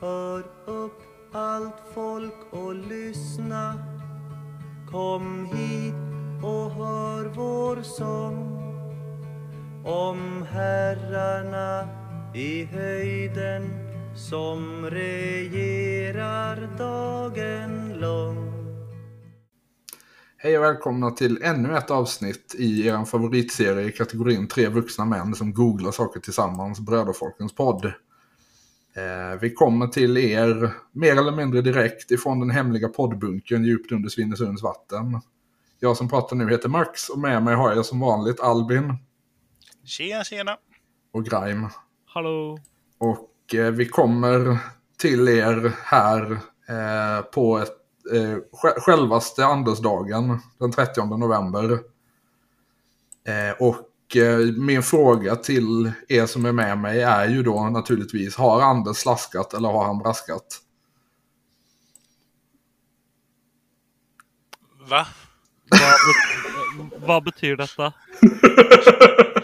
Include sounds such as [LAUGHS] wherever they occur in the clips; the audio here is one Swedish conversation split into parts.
Hör upp allt folk och lyssna. Kom hit och hör vår sång. Om herrarna i höjden som regerar dagen lång. Hej och välkomna till ännu ett avsnitt i er favoritserie i kategorin Tre vuxna män som googlar saker tillsammans, Bröderfolkens podd. Eh, vi kommer till er mer eller mindre direkt ifrån den hemliga poddbunkern djupt under Svinesunds vatten. Jag som pratar nu heter Max och med mig har jag som vanligt Albin. Tjena, tjena. Och Grime. Hallå. Och eh, vi kommer till er här eh, på ett eh, självaste Andersdagen den 30 november. Eh, och min fråga till er som är med mig är ju då naturligtvis, har Anders slaskat eller har han braskat? Va? Vad, vad betyder detta? [LAUGHS]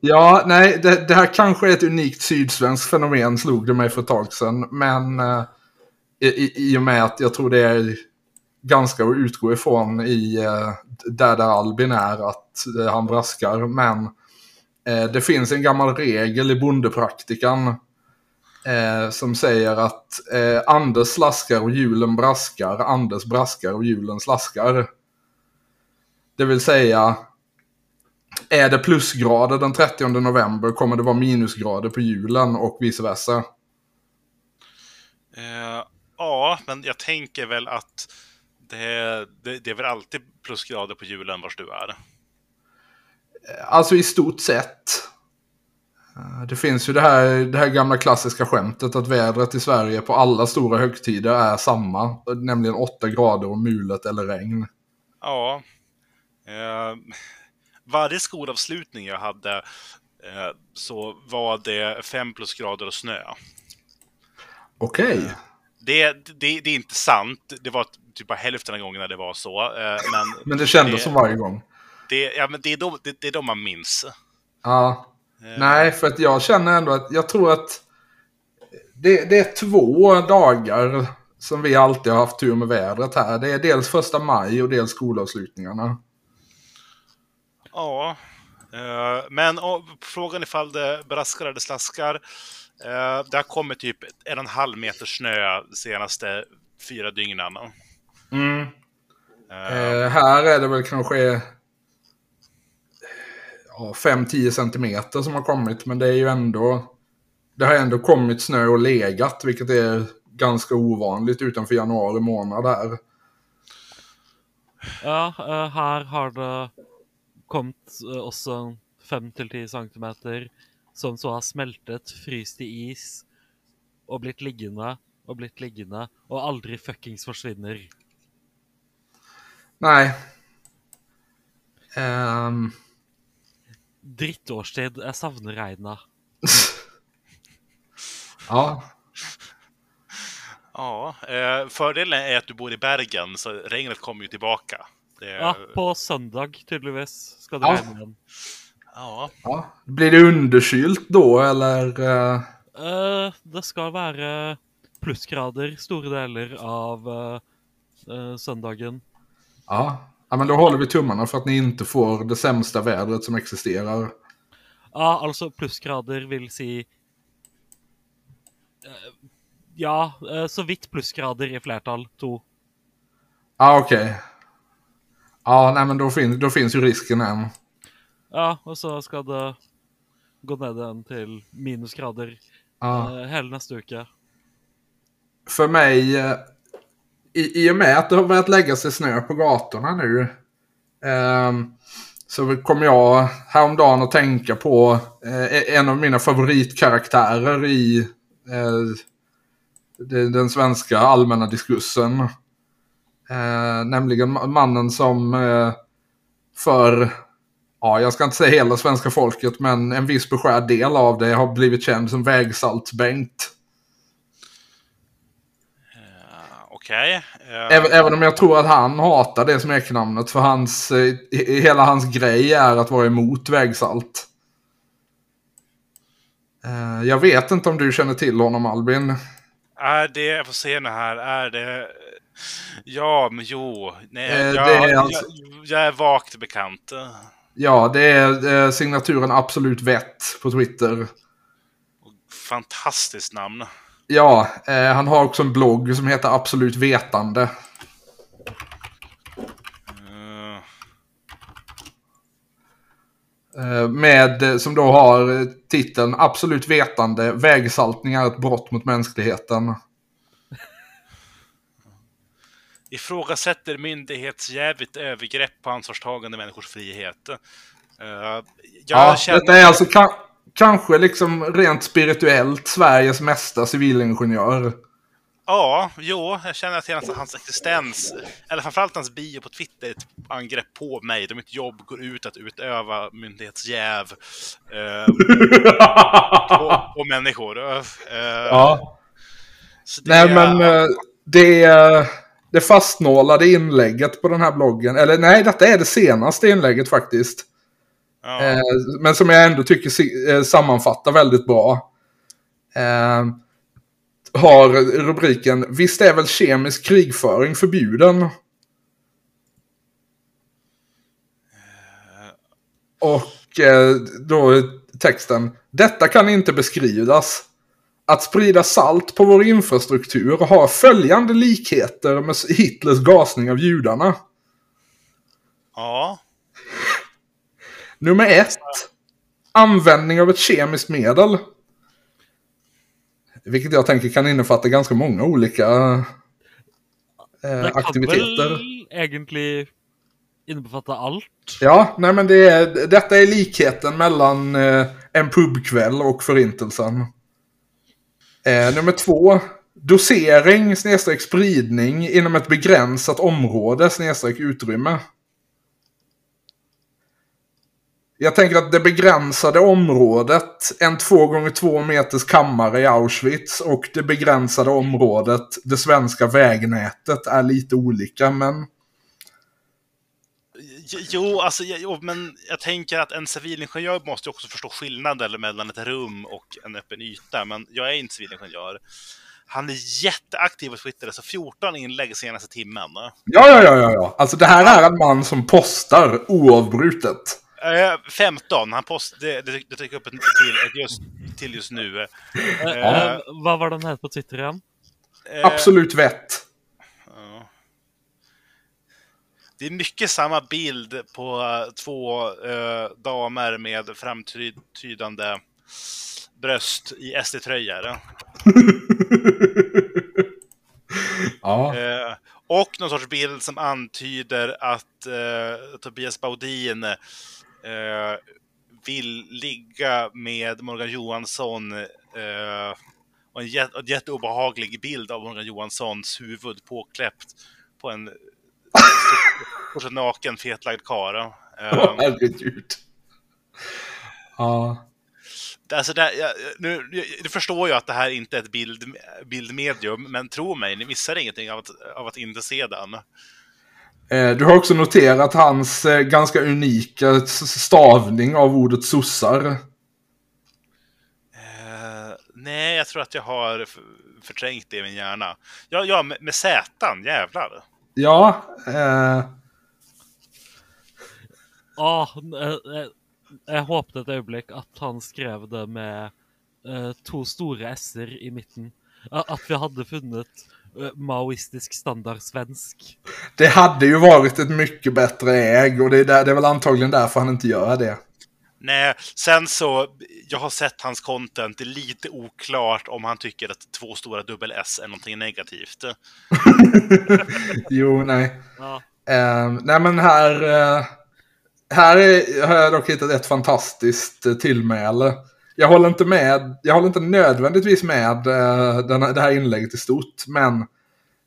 ja, nej, det, det, här kanske är ett unikt sydsvenskt fenomen slog det mig för ett tag sedan. Men eh, i, i och med att jag tror det är ganska att utgå ifrån i eh, där, där Albin är att eh, han braskar. Men eh, det finns en gammal regel i bondepraktikan eh, som säger att eh, Anders slaskar och julen braskar, Anders braskar och julen slaskar. Det vill säga, är det plusgrader den 30 november kommer det vara minusgrader på julen och vice versa. Uh, Ja, men jag tänker väl att det, det, det är väl alltid plusgrader på julen vars du är? Alltså i stort sett. Det finns ju det här, det här gamla klassiska skämtet att vädret i Sverige på alla stora högtider är samma. Nämligen 8 grader och mulet eller regn. Ja. Eh, varje skolavslutning jag hade eh, så var det 5 plusgrader och snö. Okej. Okay. Det, det, det, är inte sant. Det var typ bara hälften av gångerna det var så. Eh, men, men det kändes det, som varje gång. Det, ja, men det, är då, det, det är då man minns. Ja. Uh. Nej, för att jag känner ändå att jag tror att det, det är två dagar som vi alltid har haft tur med vädret här. Det är dels första maj och dels skolavslutningarna. Ja, uh, men oh, frågan ifall det braskar eller slaskar. Uh, det har kommit typ en och en halv meter snö de senaste fyra dygnen. Mm. Uh, här är det väl kanske ja, 5-10 centimeter som har kommit. Men det är ju ändå... Det har ändå kommit snö och legat, vilket är ganska ovanligt utanför januari månad här. Ja, här har det kommit också 5-10 centimeter som så har smeltet, fryst i is och blivit liggande och blivit liggande och aldrig fuckings försvinner. Nej. Um... Drittårstid. Jag savnar regnet. [LAUGHS] ja. Ja, eh, fördelen är att du bor i Bergen så regnet kommer ju tillbaka. Det... Ja, på söndag tydligvis ska det ja. regna igen. Ja. ja. Blir det underkylt då eller? Uh... Uh, det ska vara plusgrader stora delar av uh, söndagen. Ja. ja, men då håller vi tummarna för att ni inte får det sämsta vädret som existerar. Ja, alltså plusgrader vill säga Ja, så vitt plusgrader i flertal, två. Ja, okej. Okay. Ja, nej men då, fin då finns ju risken än. Ja, och så ska det gå ner den till minusgrader ja. eh, hela nästa vecka. För mig, eh, i, i och med att det har börjat lägga sig snö på gatorna nu, eh, så kom jag häromdagen att tänka på eh, e-, en av mina favoritkaraktärer i eh, den svenska allmänna diskursen. Eh, nämligen mannen som eh, för ja, jag ska inte säga hela svenska folket, men en viss beskärd del av det har blivit känd som vägsaltsbengt. Uh, Okej. Okay. Uh... Även, även, om jag tror att han hatar det smeknamnet, för hans, eh, hela hans grej är att vara emot vägsalt. Eh, jag vet inte om du känner till honom Albin. Är det, jag får se nu här, är det... Ja, men jo. Nej, Eh, jag, är alltså- jag, jag är vagt bekant. Ja, det är eh, signaturen Absolut Vett på Twitter. Fantastiskt namn. Ja, eh, han har också en blogg som heter Absolut Vetande. Eh, Eh, med, eh, som då har eh, titeln Absolut Vetande, vägsaltning är ett brott mot mänskligheten. ifrågasätter myndighetsjävigt övergrepp på ansvarstagande människors frihet. Jag Ja, känner... Detta är alltså kanske liksom rent spirituellt Sveriges mesta civilingenjör. Ja, jo, jag känner att hela hans existens, eller framförallt hans bio på Twitter, är ett angrepp på mig. Då mitt jobb går ut att utöva myndighetsjäv eh, på, på människor. Eh, Ja. så det- Nej men eh, det, eh, det fastnålade inlägget på den här bloggen, eller nej detta är det senaste inlägget faktiskt. Ja. Eh, men som jag ändå tycker eh, sammanfattar väldigt bra. Eh, har rubriken Visst är väl kemisk krigföring förbjuden? Och eh, då texten. Detta kan inte beskrivas. Att sprida salt på vår infrastruktur har följande likheter med Hitlers gasning av judarna. ja. Nummer ett. Användning av ett kemiskt medel. Vilket jag tänker kan innefatta ganska många olika eh, aktiviteter. väl egentligen innefatta allt. Ja, nej men det är, detta är likheten mellan eh, en pubkväll och förintelsen. Eh, nummer två. Dosering snedstreck spridning inom ett begränsat område snedstreck utrymme. Jag tänker att det begränsade området, en två gånger två meters kammare i Auschwitz och det begränsade området, det svenska vägnätet, är lite olika. Men Jo, alltså, jo, men jag tänker att en civilingenjör måste också förstå skillnaden mellan ett rum och en öppen yta. Men jag är inte civilingenjör. Han är jätteaktiv på Twitter, så 14 inlägg senaste timmen. Ja, ja, ja, ja, ja. Alltså det här är en man som postar oavbrutet. Eh, 15, han post, det, det, det trycker upp ett till, ett just, till just nu. Eh, Ja. eh, vad var den här på Twitter igen? Eh, Absolut vett. ja. Det är mycket samma bild på eh, två eh, damer med framtydande bröst i SD-tröjor. [LAUGHS] Ja. Eh, och någon sorts bild som antyder att eh, Tobias Baudin eh, vill ligga med Morgan Johansson eh, och en jät- en jätteobehaglig bild av Morgan Johanssons huvud påkläppt på en en [LAUGHS] naken fetlagd karl. Åh, Eh, herregud. Ja. Alltså det, jag, nu, du förstår ju att det här inte är ett bild, bildmedium, men tro mig, ni missar ingenting av att, av att inte se den. Eh, Du har också noterat hans eh, ganska unika stavning av ordet sossar. Eh, nej, jag tror att jag har förträngt det i min hjärna. Ja, ja med, med Z, jävlar. Ja, eh, Ja, jag hoppade ett ögonblick att han skrev det med eh, två stora s i mitten. Att vi hade funnit maoistisk standard svensk. det hade ju varit ett mycket bättre ägg och det är, där, det är väl antagligen därför han inte gör det. Nej, sen så, jag har sett hans content, det är lite oklart om han tycker att två stora dubbel-S är någonting negativt. [LAUGHS] Jo, nej. Ja. Eh, nej men här, eh, här är, har jag dock hittat ett fantastiskt eh, tillmäle. Jag håller inte med, jag håller inte nödvändigtvis med eh, den, det här inlägget i stort, men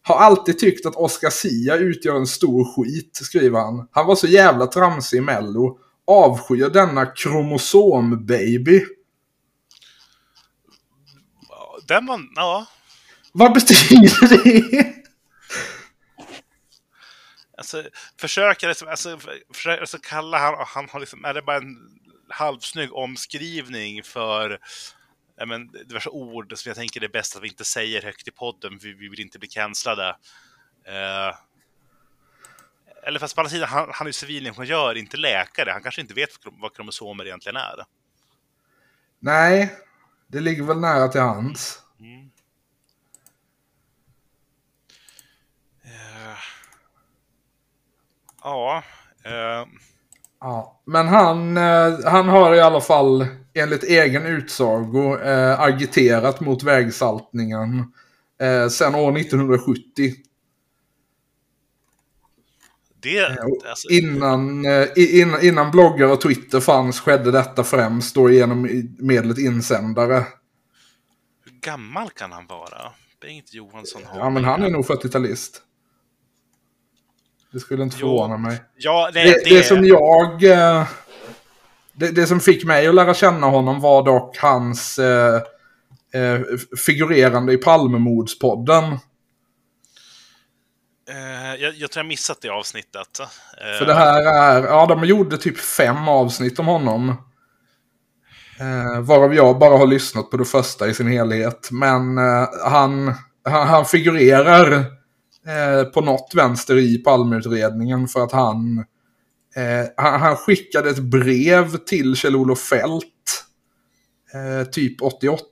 har alltid tyckt att Oscar Sia utgör en stor skit, skriver han. Han var så jävla tramsig i Mello. Avskyr denna kromosom-baby. Den var, ja, Vad betyder det? alltså försöker, liksom- alltså, försöker alltså, kalla han, han har liksom, är det bara en halvsnygg omskrivning för ja, men, diverse ord som jag tänker det är bäst att vi inte säger högt i podden, för vi vill inte bli cancellade. Eh, eller fast på andra sidan, han, han är civilingenjör, inte läkare. Han kanske inte vet vad kromosomer egentligen är. Nej, det ligger väl nära till hands. Mm. Eh, ja. Eh, Ja, men han, eh, han har i alla fall enligt egen utsago eh, agiterat mot vägsaltningen eh, sedan år 1970. det, Eh, alltså, Innan, eh, i- in, innan bloggar och Twitter fanns skedde detta främst då genom medlet insändare. hur gammal kan han vara? Bengt Johansson har... Ja, men han är nog 40-talist. Det skulle inte Jo. förvåna mig. Ja, nej, Det, det som jag... eh, Det, det som fick mig att lära känna honom var dock hans eh, eh, figurerande i Palmemordspodden. Eh, jag, jag tror jag missat det avsnittet. För det här är... Ja, de gjorde typ fem avsnitt om honom. Eh, varav jag bara har lyssnat på det första i sin helhet. Men eh, han, han, han figurerar på något vänster i Palmeutredningen för att han, eh, han, han skickade ett brev till Kjell-Olof Fält. Eh, typ 88.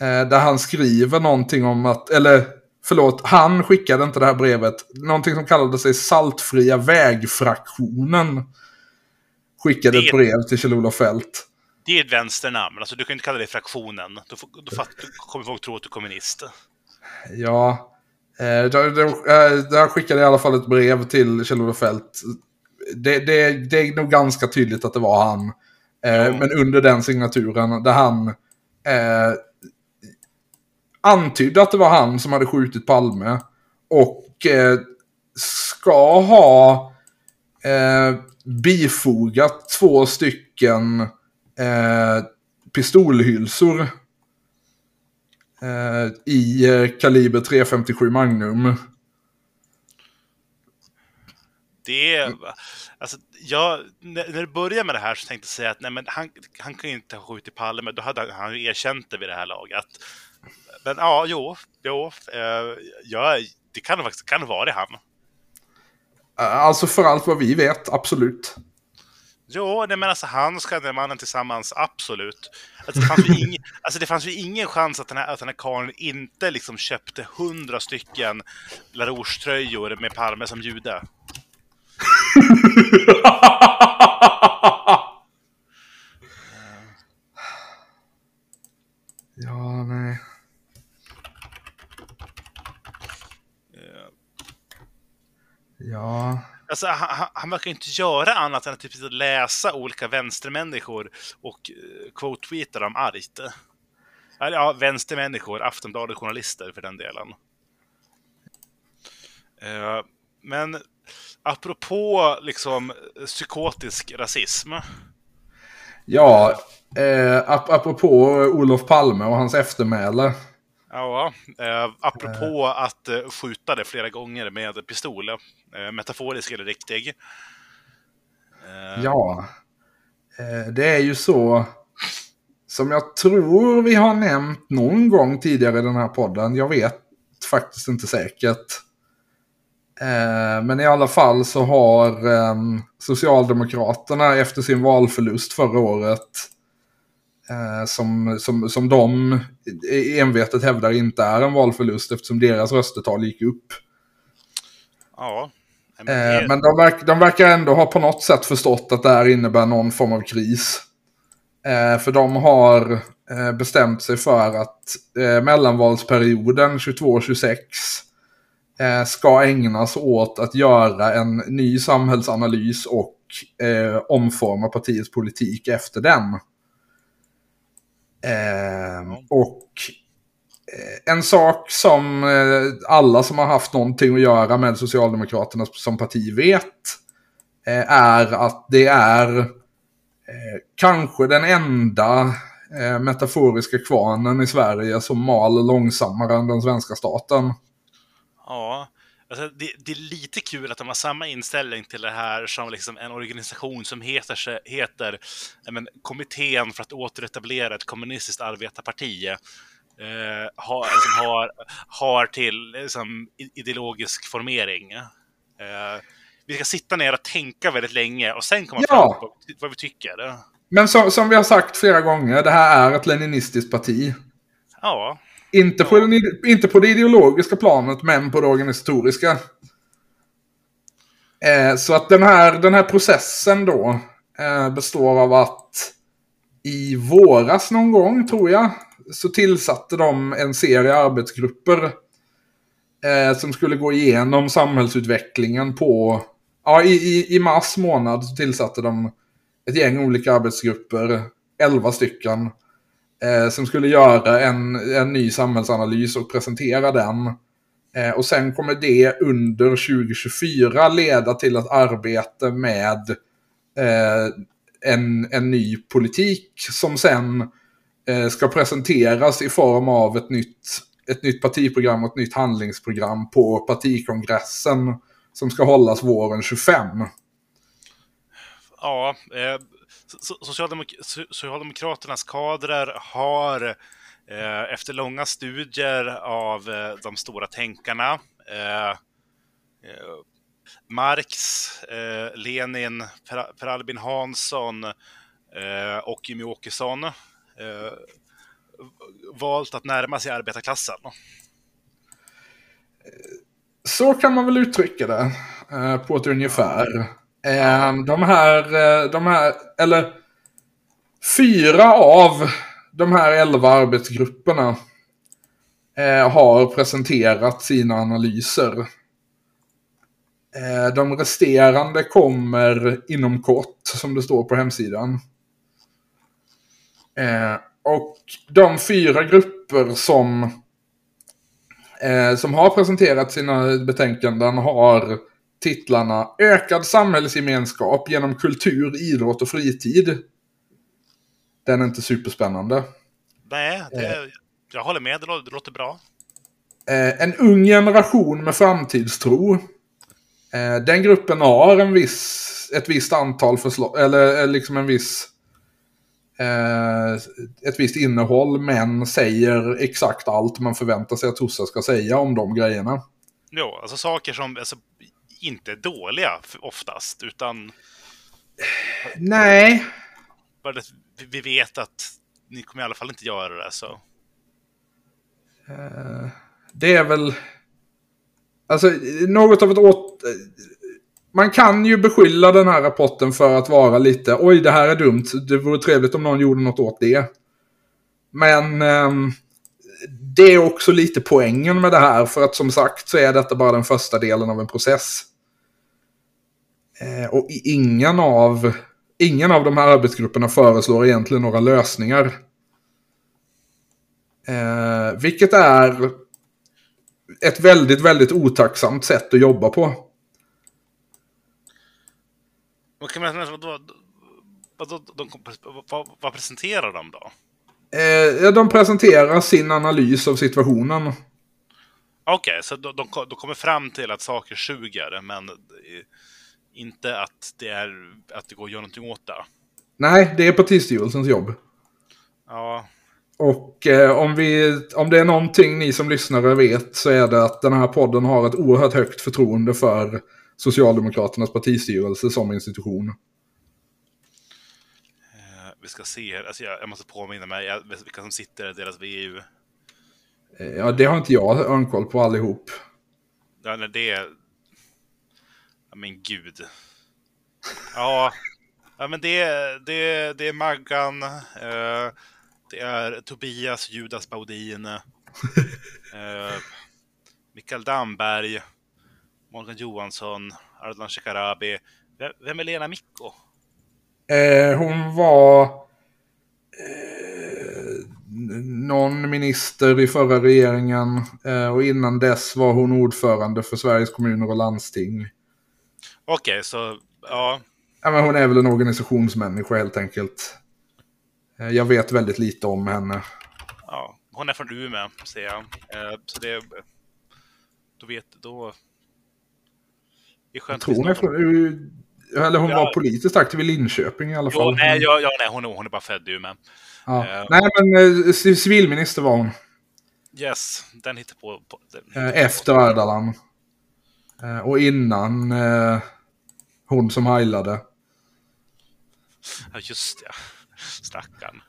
Eh, där han skriver någonting om att, eller förlåt, han skickade inte det här brevet. Någonting som kallade sig Saltfria vägfraktionen. Skickade ett brev till Kjell-Olof Fält. Det är ett vänsternamn, alltså du kan inte kalla det fraktionen. Då, då, då kommer folk tro att du är kommunist. Ja. Eh, då, eh, där skickade i alla fall ett brev till Kjell-Olof Fält. Det, det, det är nog ganska tydligt att det var han. Eh, Ja. Men under den signaturen där han eh, antydde att det var han som hade skjutit Palme. Och eh, ska ha eh, bifogat två stycken eh, pistolhylsor i eh, kaliber 357 Magnum. Det är... Alltså, jag, när, det började med det här så tänkte jag säga att nej, men han, han kan ju inte ha skjutit Palme. Då hade han, han ju erkänt det vid det här laget. Men ja, jo, jo eh, ja, det kan faktiskt kan vara det han. Eh, Alltså för allt vad vi vet, absolut. Jo, nej, men alltså han den mannen tillsammans, absolut. Alltså, det, fanns ju ing, alltså, det fanns ju ingen chans att den här, att den här karln inte liksom köpte hundra stycken LaRouche-tröjor med Palme som jude. [LAUGHS] ja, nej. Ja. Alltså, han, han- han verkar ju inte göra annat än att typ läsa olika vänstermänniskor och eh, quote-tweeta dem argt. Eller ja, vänstermänniskor, Aftonbladet-journalister för den delen. Eh, men apropå liksom psykotisk rasism. Ja, eh, ap apropå Olof Palme och hans eftermäle. Ja, eh, apropå att eh, skjuta det flera gånger med pistol. Eh, metaforisk eller riktig. Eh, Ja. Eh, det är ju så. Som jag tror vi har nämnt någon gång tidigare i den här podden. Jag vet faktiskt inte säkert. Eh, men i alla fall så har ehm, Socialdemokraterna efter sin valförlust förra året. Eh, som, som, som de envetet hävdar inte är en valförlust eftersom deras röstetal gick upp. Ja. Men Eh, det- men de, verk, de verkar ändå ha på något sätt förstått att det här innebär någon form av kris. Eh, för de har bestämt sig för att mellanvalsperioden 22-26 eh, ska ägnas åt att göra en ny samhällsanalys och omforma partiets politik efter den. Eh, och eh, en sak som eh, alla som har haft någonting att göra med Socialdemokraterna som parti vet eh, är att det är kanske den enda metaforiska kvarnen i Sverige som mal långsammare än den svenska staten. Ja, Alltså, det, det, är lite kul att de har samma inställning till det här som liksom en organisation som heter, heter men, Kommittén för att återetablera ett kommunistiskt arbetarparti. Eh, har, liksom, har, har till liksom, ideologisk formering. Eh, vi ska sitta ner och tänka väldigt länge och sen komma ja. fram på vad vi tycker. Men så, som vi har sagt flera gånger, det här är ett leninistiskt parti. Ja. Inte, ja. På, den, inte på det ideologiska planet, men på det organisatoriska. Eh, så att den här, den här processen då eh, består av att i våras någon gång, tror jag, så tillsatte de en serie arbetsgrupper eh, som skulle gå igenom samhällsutvecklingen på... Ja, i, i, i mars månad så tillsatte de ett gäng olika arbetsgrupper, elva stycken, eh, som skulle göra en, en ny samhällsanalys och presentera den. Eh, och sen kommer det under 2024 leda till att arbete med eh, en, en ny politik som sen eh, ska presenteras i form av ett nytt, ett nytt partiprogram och ett nytt handlingsprogram på partikongressen som ska hållas våren 25. Ja, eh, Socialdemok Socialdemokraternas kadrer har eh, efter långa studier av eh, de stora tänkarna eh, eh Marx, eh, Lenin, Per, per, Albin Hansson eh, och Jimmie Åkesson eh, valt att närma sig arbetarklassen. Så kan man väl uttrycka det eh, på ett ungefär. Ehm, de här, eh, de här, eller fyra av de här elva arbetsgrupperna eh, har presenterat sina analyser. Eh, de resterande kommer inom kort, som det står på hemsidan. Och de fyra grupper som, som har presenterat sina betänkanden har titlarna Ökad samhällsgemenskap genom kultur, idrott och fritid. Den är inte superspännande. Nej, det, eh. jag håller med. Det låter, det låter bra. Eh, en ung generation med framtidstro. Eh, den gruppen har en viss, ett visst antal förslag, eller liksom en viss ett visst innehåll men säger exakt allt man förväntar sig att Tossa ska säga om de grejerna. Jo, alltså saker som alltså, inte är dåliga oftast, utan... Nej. Vi vet att ni kommer i alla fall inte göra det, så... Uh, det är väl... Alltså, något av ett åt... Man kan ju beskylla den här rapporten för att vara lite, oj det här är dumt, det vore trevligt om någon gjorde något åt det. Men um, det är också lite poängen med det här, för att som sagt så är detta bara den första delen av en process. Eh, och ingen av, ingen av de här arbetsgrupperna föreslår egentligen några lösningar. Eh, vilket är ett väldigt, väldigt otacksamt sätt att jobba på. Vad, presenterar de då? Eh, de presenterar sin analys av situationen. Okej, okay, så de, de, de, kommer fram till att saker suger, men inte att det, är, att det går att göra någonting åt det. Nej, det är partistyrelsens jobb. Ja. Och eh, om, vi, om det är någonting ni som lyssnare vet så är det att den här podden har ett oerhört högt förtroende för Socialdemokraternas partistyrelse som institution. Eh, vi ska se här, alltså jag, jag, måste påminna mig vilka som sitter i deras VU. Eh, ja, det har inte jag örnkoll på allihop. Ja, nej, det, men gud. Ja, ja men det, det, det är Maggan. Eh, det är Tobias Judas Baudin. Eh, Mikael Damberg. Morgan Johansson. Ardalan Shekarabi. Vem är Lena Micko? Eh, hon var eh, någon minister i förra regeringen eh, och innan dess var hon ordförande för Sveriges kommuner och landsting. Okej, okay, så ja. ja men hon är väl en organisationsmänniska helt enkelt. Eh, jag vet väldigt lite om henne. Ja, hon är från Umeå, ser jag. Eh, så det... Då vet... Då, I skönt Tror hon är från, eller hon Ja. var politiskt aktiv i Linköping i alla fall. Jo, nej, ja, ja, nej hon, är- hon är bara född ju, men Ja. Eh. Nej, men ci- civilminister var hon. yes, den hittar på. den hittar efter Ardalan. Och innan hon som heilade. Ja, just ja. Stackarn.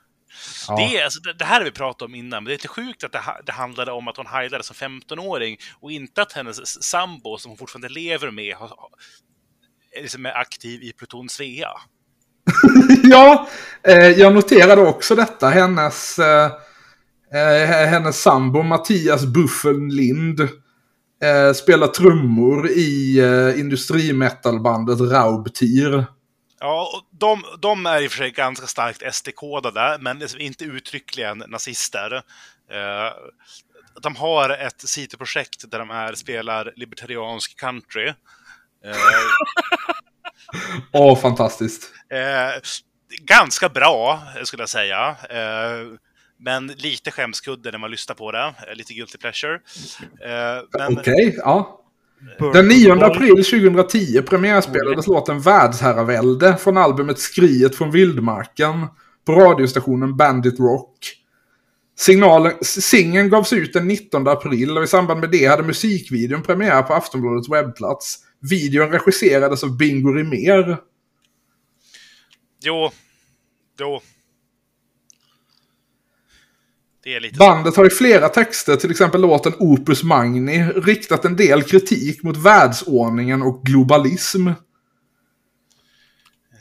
Ja. Det, är, alltså, det, det här har vi pratat om innan, men det är lite sjukt att det, det handlade om att hon heilade som 15-åring och inte att hennes sambo, som hon fortfarande lever med, har, liksom är aktiv i Pluton Svea. [LAUGHS] ja, eh, jag noterade också detta. Hennes, eh, eh, hennes sambo Mattias Buffen Lind eh, spelar trummor i eh, industrimetalbandet Raubtier. Ja, och de, de är i och för sig ganska starkt SD-kodade, men liksom inte uttryckligen nazister. Eh, de har ett sidoprojekt där de är, spelar libertariansk country. Eh, [LAUGHS] Åh, fantastiskt. Eh, ganska bra, skulle jag säga. Men lite skämskudde när man lyssnar på det. Eh, lite guilty pleasure. Eh, men Okej, ja. Burn Den 9 Boy. april 2010 premiärspelades låten Världsherravälde från albumet Skriet från vildmarken på radiostationen Bandit Rock. Signalen, singeln gavs ut den 19 april och i samband med det hade musikvideon premiär på Aftonbladets webbplats. Videon regisserades av Bingo Rimér. jo, jo. Bandet har i flera texter, till exempel låten Opus Magni, riktat en del kritik mot världsordningen och globalism.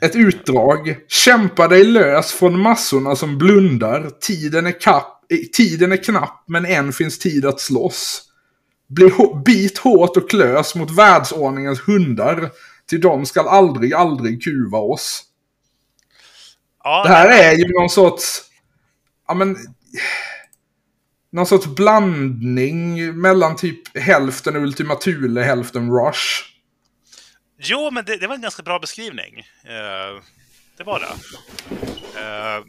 Ett utdrag. Kämpa dig lös från massorna som blundar. Tiden är, kapp, eh, tiden är knapp men än finns tid att slåss. Bli bit hårt och klös mot världsordningens hundar. Till de skall aldrig, aldrig kuva oss. ja, Det här är ju någon sorts... Ja men... Någon sorts blandning mellan typ hälften Ultima Thule, hälften Rush. Jo, men det, det var en ganska bra beskrivning. Eh, det var det. Eh,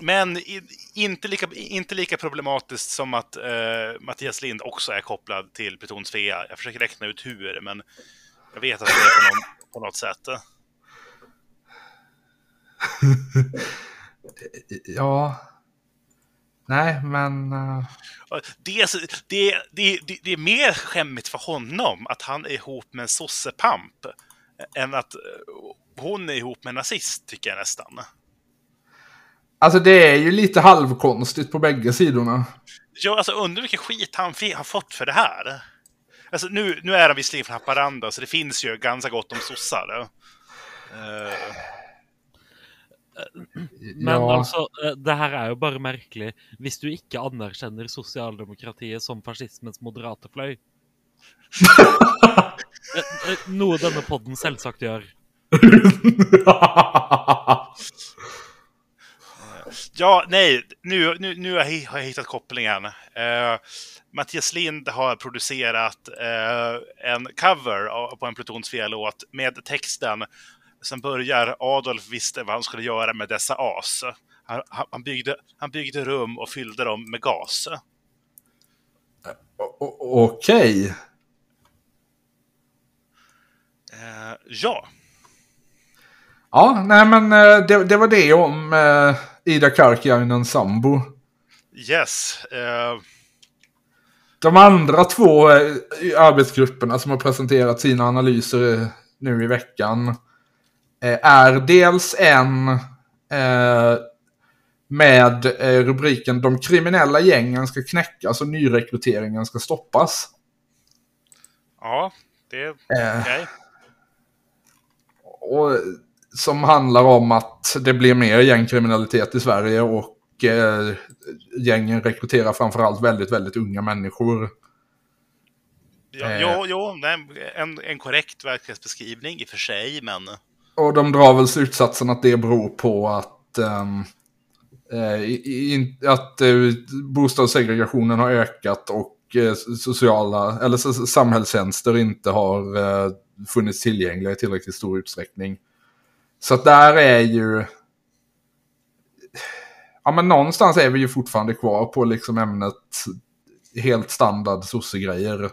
men i, inte, lika, inte lika problematiskt som att eh, Mattias Lind också är kopplad till Pluton Svea. Jag försöker räkna ut hur, men jag vet att det är på, någon, på något sätt. [LAUGHS] Ja... Nej, men... eh, Och Det, det, det, det, är mer skämmigt för honom att han är ihop med en sossepamp än att eh, hon är ihop med en nazist, tycker jag nästan. Alltså det är ju lite halvkonstigt på bägge sidorna. Jag alltså, undrar vilken skit han har fått för det här. Alltså, nu, nu är han visserligen från Haparanda, så det finns ju ganska gott om sossar. Eh, Men ja. altså, eh, det her er jo bare merkelig hvis du ikke anerkjenner sosialdemokratiet som fascismens moderate fløy. [LAUGHS] Eh, eh, Noe denne podden selvsagt gjør. [LAUGHS] ja, nej, nu, nu, nu har jag hittat kopplingen. Eh, Mattias Lind har producerat eh, en cover på en Pluton Svea-låt med texten som börjar Adolf visste vad han skulle göra med dessa as. Han, han, byggde, han byggde rum och fyllde dem med gas. O- Okej. Eh, ja, Ja, nej men eh, det, det var det om eh, Ida Karkiainen sambo. yes. Eh, De andra två eh, arbetsgrupperna som har presenterat sina analyser eh, nu i veckan eh, är dels en eh, med eh, rubriken De kriminella gängen ska knäckas och nyrekryteringen ska stoppas. ja, det är Eh, okej. och, som handlar om att det blir mer gängkriminalitet i Sverige och eh, gängen rekryterar framförallt väldigt, väldigt unga människor. Ja, eh. jo, jo en, en korrekt verklighetsbeskrivning i och för sig, men... Och de drar väl slutsatsen att det beror på att, ehm, eh, att eh, bostadssegregationen har ökat och eh, sociala, eller samhällstjänster inte har eh, funnits tillgängliga i tillräckligt stor utsträckning. Så att där är ju... Ja men någonstans är vi ju fortfarande kvar på liksom ämnet helt standard sossegrejer.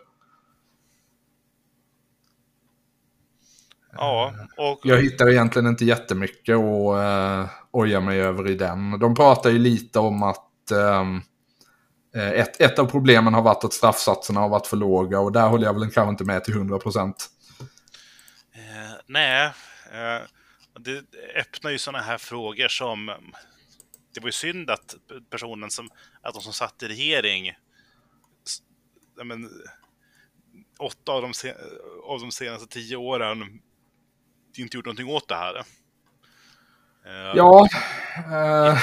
Ja, och... Jag hittar egentligen inte jättemycket att uh, oja mig över i den. De pratar ju lite om att um, ett, ett av problemen har varit att straffsatserna har varit för låga och där håller jag väl kanske inte med till 100 procent. Eh, nej, eh, det öppnar ju sådana här frågor som... Det var ju synd att personen som, att de som satt i regering, men, åtta av de, av de senaste tio åren inte gjort någonting åt det här. Uh, ja, uh,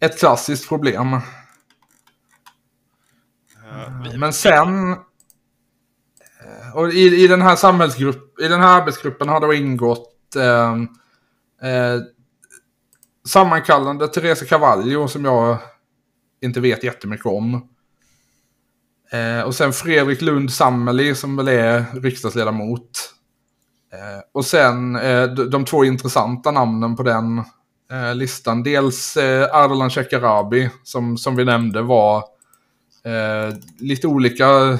ett klassiskt problem. Uh, Men sen... Och i, i den här samhällsgrupp, i den här arbetsgruppen har det ingått sammankallande Teresa Cavallo som jag inte vet jättemycket om. Och sen Fredrik Lund Sammeli som väl är riksdagsledamot. Eh, och sen eh, de, två intressanta namnen på den eh, listan. Dels Ardalan Shekarabi som, som vi nämnde var lite olika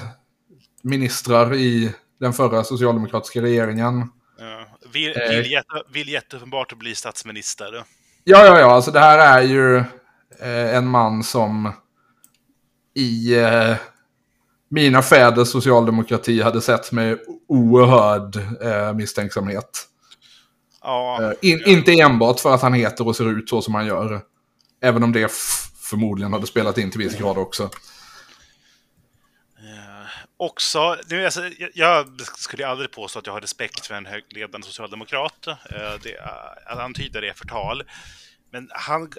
ministrar i den förra socialdemokratiska regeringen. Ja. Vill, vill, jätte, vill jätteuppenbart att bli statsminister. Ja, ja, ja. Alltså det här är ju en man som i mina fäders socialdemokrati hade sett med oerhörd eh, misstänksamhet. Ja, eh, in, ja. Inte enbart för att han heter och ser ut så som han gör. Även om det förmodligen hade spelat in till viss grad också. Uh, också, nu, alltså, jag, jag, skulle aldrig påstå att jag har respekt för en högledande socialdemokrat. Uh, det, att antyda det är förtal. Men han,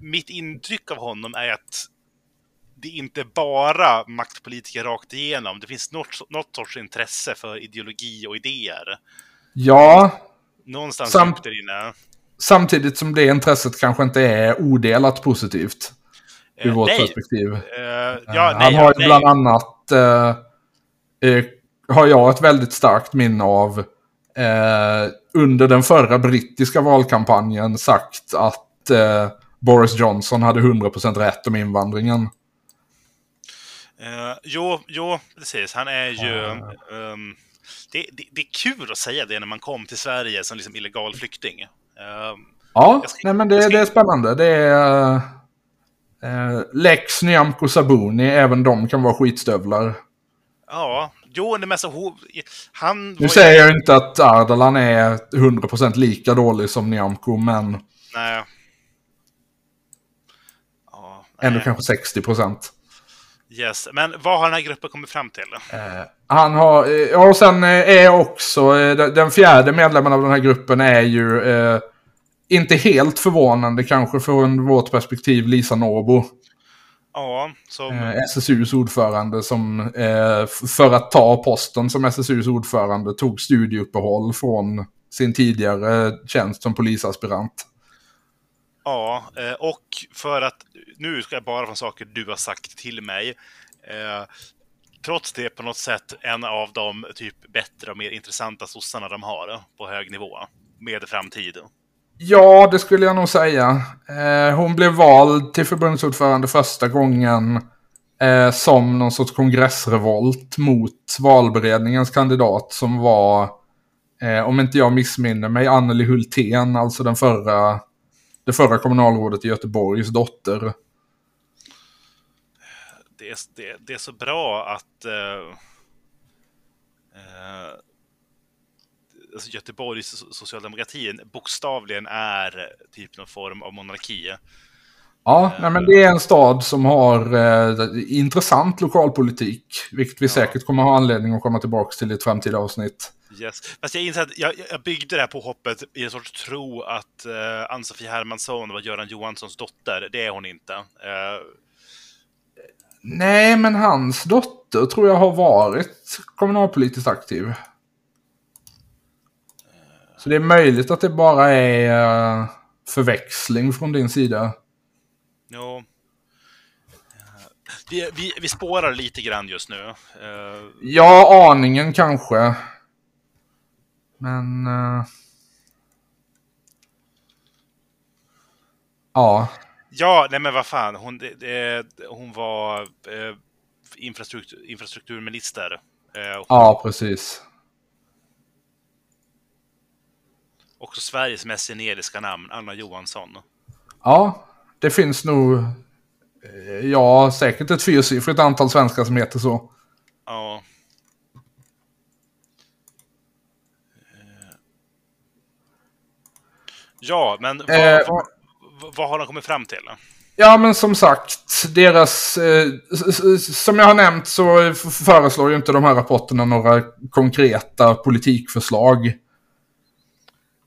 mitt intryck av honom är att det är inte bara maktpolitiker rakt igenom. Det finns något, något sorts intresse för ideologi och idéer. Ja. Någonstans Sam där inne. Samtidigt som det intresset kanske inte är odelat positivt. Ur uh, vårt nej. perspektiv. Uh, ja, nej, han har ju bland annat, uh, har jag ett väldigt starkt minne av, under den förra brittiska valkampanjen sagt att Boris Johnson hade 100% rätt om invandringen. Uh, jo, jo, precis. Han är ju... Um, det, det, det, är kul att säga det när man kom till Sverige som liksom illegal flykting. Uh, ja, ska, nej, men det, ska... det, är spännande. Det är... Uh, Lex, Nyamko Sabuni, även de kan vara skitstövlar. Ja, jo, det mesta... Han nu säger jag inte att Ardalan är 100% lika dålig som Nyamko, men... Nej. Ja, nej. Ändå kanske 60%. Yes, men vad har den här gruppen kommit fram till? Eh, han har, eh, ja och sen eh, är också, eh, den fjärde medlemmen av den här gruppen är ju eh, inte helt förvånande kanske från vårt perspektiv Lisa Norbo. Ja, som... Eh, SSUs ordförande som för att ta posten som SSUs ordförande tog studieuppehåll från sin tidigare tjänst som polisaspirant. Ja, och för att nu ska jag bara från saker du har sagt till mig. Eh, trots det på något sätt en av de typ bättre och mer intressanta sossarna de har eh, på hög nivå med framtiden. Ja, det skulle jag nog säga. Eh, hon blev vald till förbundsordförande första gången eh, som någon sorts kongressrevolt mot valberedningens kandidat som var, eh, om inte jag missminner mig, Anneli Hultén, alltså den förra det förra kommunalrådet i Göteborgs dotter. Det är, det, det är så bra att uh, uh, alltså Göteborgs socialdemokratin bokstavligen är typ någon form av monarki. Ja, nej, men det är en stad som har eh, intressant lokalpolitik. Vilket vi ja. säkert kommer ha anledning att komma tillbaka till i ett framtida avsnitt. Yes. Fast jag inser att jag, jag byggde det här påhoppet i en sorts tro att uh, Ann-Sofie Hermansson var Göran Johanssons dotter. Det är hon inte. Uh... Nej, men hans dotter tror jag har varit kommunalpolitiskt aktiv. Så det är möjligt att det bara är uh, förväxling från din sida. Jo. Vi, vi, vi spårar lite grann just nu. Uh... Ja, aningen kanske. Men... Uh... Ja. Ja, nej men vad fan. Hon, det, hon var eh, infrastruktur, infrastrukturminister. Eh. Ja, precis. Också Sveriges mest generiska namn, Anna Johansson. Ja, det finns nog, eh, ja, säkert ett fyrsiffrigt antal svenskar som heter så. Ja. Eh. Ja, men vad, Eh, vad, vad har de kommit fram till? Ja, men som sagt, deras... Eh, som jag har nämnt så föreslår ju inte de här rapporterna några konkreta politikförslag.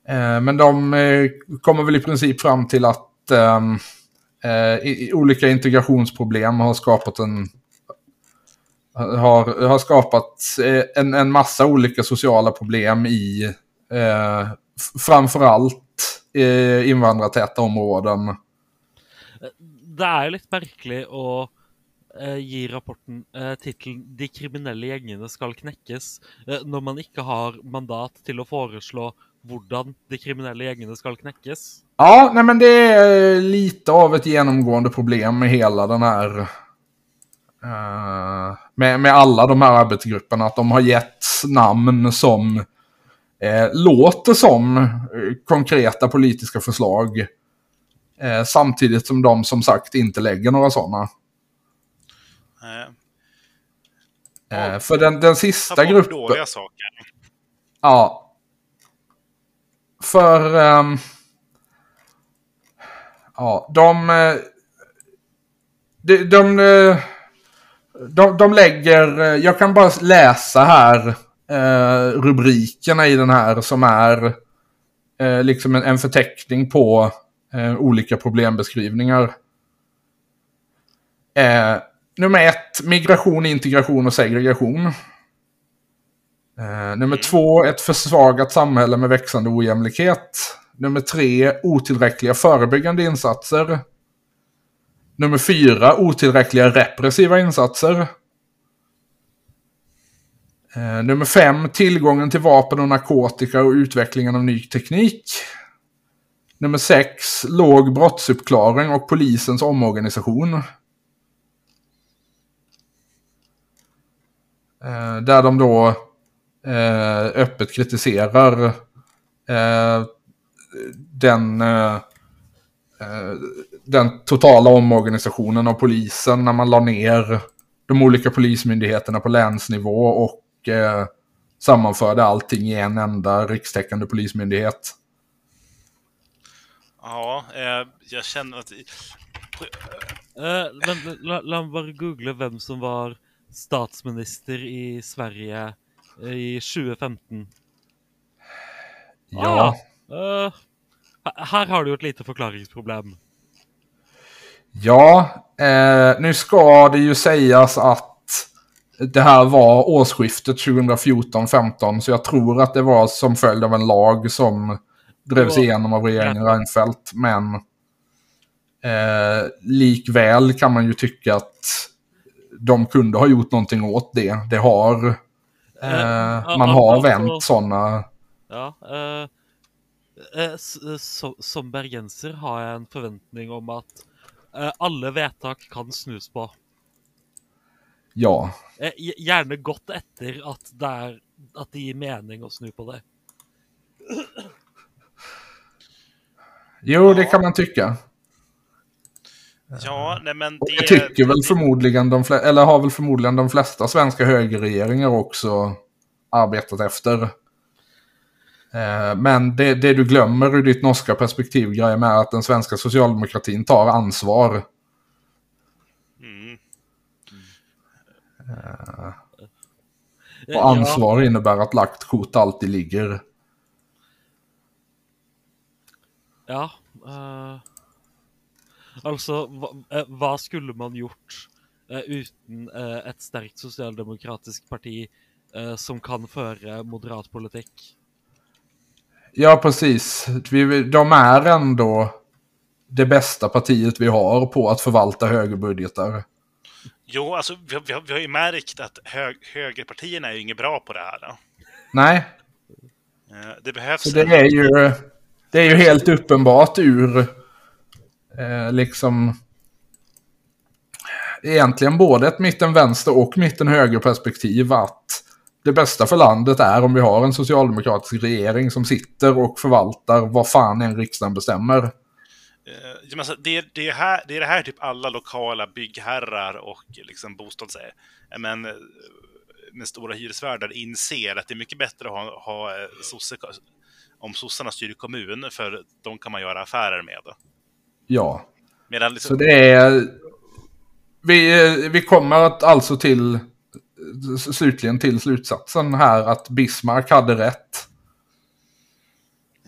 Eh, men de eh, kommer väl i princip fram till att ehm, eh, i, olika integrationsproblem har skapat en... Har, har skapat eh, en, en massa olika sociala problem i eh, framförallt eh, invandrartäta områden. Det jo litt merkelig å eh, gi rapporten eh, tittelen 'De kriminelle gjengene skal knekkes', eh, når man ikke har mandat til å foreslå hvordan de kriminelle gjengene skal knekkes. Ja, nej men det är lite av ett genomgående problem med hela den här... eh, med, med alla de här arbetsgrupperna. Att de har gett namn som eh, låter som eh, konkreta politiska förslag. Eh, samtidigt som de som sagt inte lägger några sådana. Eh, Eh, för den, den ta sista gruppen... dåliga saker. Ja. För... ehm, ja, de... eh, De, de, de, de lägger... Jag kan bara läsa här eh, rubrikerna i den här som är eh, liksom en, en förteckning på eh, olika problembeskrivningar. Eh, nummer ett, migration, integration och segregation. Eh, nummer två, ett försvagat samhälle med växande ojämlikhet. Nummer tre, otillräckliga förebyggande insatser. Nummer fyra, otillräckliga repressiva insatser. Eh, nummer fem, tillgången till vapen och narkotika och utvecklingen av ny teknik. Nummer sex, låg brottsuppklaring och polisens omorganisation. Eh, där de då eh, öppet kritiserar eh, den, eh, eh, den totala omorganisationen av polisen när man la ner de olika polismyndigheterna på länsnivå och eh, sammanförde allting i en enda rikstäckande polismyndighet. Ja, eh, jag känner att... Eh, men la, la meg bare google hvem som var statsminister i Sverige eh, i 2015. Ja, Eh, he- her har du jo et lite forklaringsproblem. ja eh, nu ska det ju sägas att det här var årsskiftet 2014-15 så jag tror att det var som följd av en lag som drevs igenom av regeringen Reinfeldt. Men eh, likväl kan man ju tycka att de kunde ha gjort någonting åt det. Det har, eh, Eh, man har vänt sådana. Ja, eh, eh, så, som bergenser har jeg en forventning om at eh, alle vedtak kan snus på. Ja, Eh, gj- gjerne godt etter at det, er, at det gir mening å snu på det. jo det kan man tycka. Ja, nej men det... det tycker väl förmodligen de flesta, eller har väl förmodligen de flesta svenska högerregeringar också arbetat efter. Eh, Men det, det du glömmer ur ditt norska perspektiv, Graham, är att den svenska socialdemokratin tar ansvar. Mm. Eh, Och ansvar innebär att lagt kort alltid ligger. Ja. eh, altså, hva, eh, hva skulle man gjort eh, uten eh, et sterkt sosialdemokratisk parti eh, som kan føre moderat politikk? Ja, precis. Vi, de är ändå det bästa partiet vi har på att förvalta högerbudgetar. Jo, alltså vi, har- vi, har- vi har ju märkt att hög, högerpartierna är ju inget bra på det här. Då. Nej, Eh, Det behövs... Så det är ju, det är ju helt uppenbart ur eh, liksom egentligen både ett mitten-vänster och mitten-höger perspektiv att det bästa för landet är om vi har en socialdemokratisk regering som sitter och förvaltar vad fan en riksdagen bestämmer. Eh, menar, det, det, är här, det är det här typ alla lokala byggherrar och liksom bostads... eh, Men, eh, med stora hyresvärdar inser att det är mycket bättre att ha, ha sosse, om sossarna styr kommun, för de kan man göra affärer med. Ja, Medan så liksom, det är... Vi, vi kommer att alltså till slutligen till slutsatsen här att Bismarck hade rätt.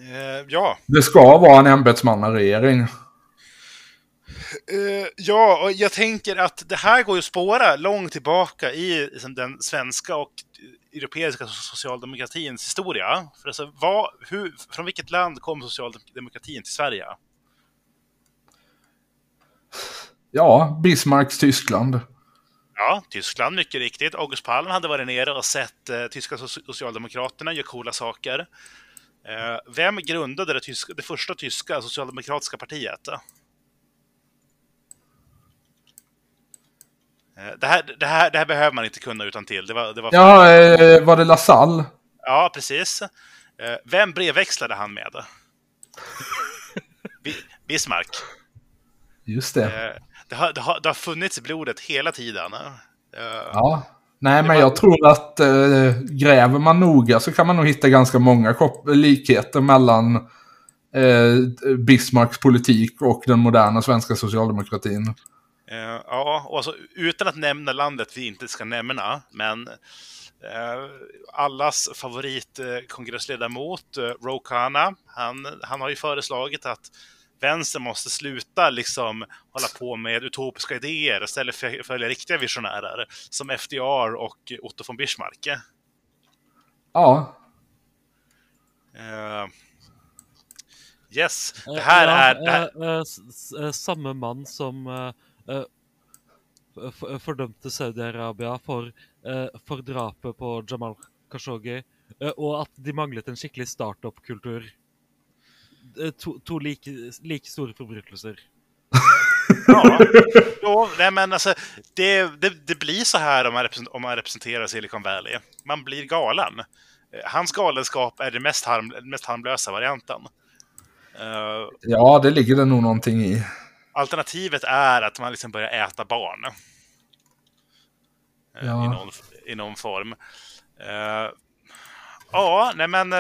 Eh, ja, Det ska vara en ämbetsmannaregering. Eh, ja, och jag tänker att det här går ju att spåra långt tillbaka i den svenska och europeiska socialdemokratins historia. För alltså, vad, hur, från vilket land kom socialdemokratin till Sverige? Ja, Bismarcks Tyskland. Ja, Tyskland, mycket riktigt. August Palm hade varit nere och sett eh, tyska soci- socialdemokraterna göra coola saker. Eh, vem grundade det, tyska, det första tyska socialdemokratiska partiet? Eh, det, här, det, här, det här behöver man inte kunna utan till. Det var, det var Ja, eh, var det LaSalle? Ja, precis. Vem brevväxlade han med? Bi- Bismarck. Just det. Det har, det, har, det har funnits i blodet hela tiden. Ja. Nej, men jag tror att eh, gräver man noga så kan man nog hitta ganska många likheter mellan eh, Bismarcks politik och den moderna svenska socialdemokratin. Eh, ja, och alltså, utan att nämna landet vi inte ska nämna, men eh, allas favoritkongressledamot, eh, Ro Khanna, han, han har ju föreslagit att vänstern måste sluta liksom hålla på med utopiska idéer och istället för- följa riktiga visionärer som FDR och Otto von Bismarck. Ja, Eh, yes, det här ja, är... Det här, eh, eh, s- s- eh, samme mann som eh, eh, f- f- fordømte Saudi-Arabia for, eh, for drapet på Jamal Khashoggi, eh, og at de manglet en skikkelig startup-kultur. Eh, To, to like, like store forbrytelser. [LAUGHS] Ja, jo, nej men alltså, det, det, det blir så här om man, om man representerar Silicon Valley. Man blir galen. Eh, Hans galenskap är den mest, harm, mest harmlösa varianten. Eh, ja, det ligger det nog någonting i. alternativet är att man liksom börjar äta barn. Eh, Ja. I, någon, I någon form. Eh, ja, nej men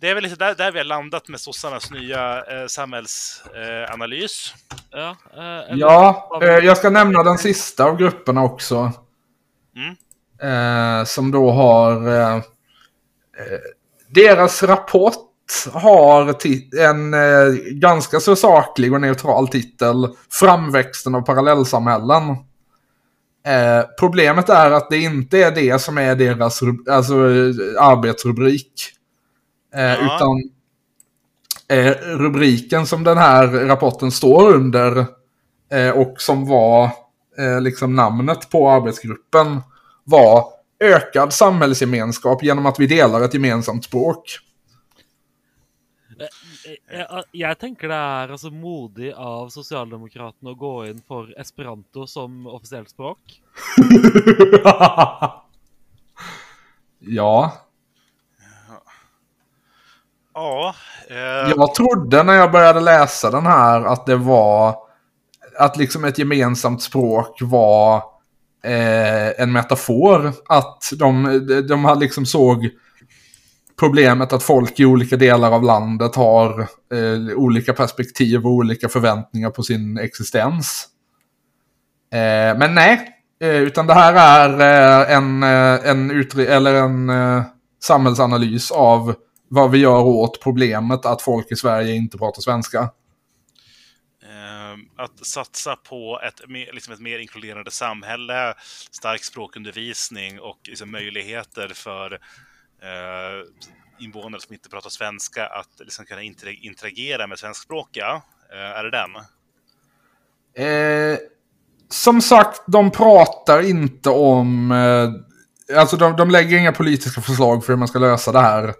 det är väl lite där, där vi har landat med sossarnas nya eh, samhällsanalys. Ja, eh, Ja, eh, jag ska nämna den sista av grupperna också. Mm. Eh, som då har... Eh, eh, deras rapport har en eh, ganska så saklig och neutral titel. Framväxten av parallellsamhällen. Eh, problemet är att det inte är det som är deras alltså, arbetsrubrik. Eh, Ja. Utan eh, rubriken som den här rapporten står under eh, och som var eh, liksom namnet på arbetsgruppen var ökad samhällsgemenskap genom att vi delar ett gemensamt språk. Eh, Jeg, jeg tenker det er altså modig av Sosialdemokratene å gå inn for esperanto som offisielt språk. [LAUGHS] ja, Ja, eh, jag trodde när jag började läsa den här att det var att liksom ett gemensamt språk var eh, en metafor. Att de, de hade liksom såg problemet att folk i olika delar av landet har eh, olika perspektiv och olika förväntningar på sin existens. Eh, men nej, eh, utan det här är eh, en, eh, en, eller en eh, samhällsanalys av vad vi gör åt problemet att folk i Sverige inte pratar svenska. eh, att satsa på ett, mer- liksom ett mer inkluderande samhälle, stark språkundervisning och liksom möjligheter för eh, invånare som inte pratar svenska att liksom kunna inter- interagera med svenskspråkiga. Eh, är det den? Eh, som sagt, de pratar inte om... Eh, alltså de, de lägger inga politiska förslag för hur man ska lösa det här.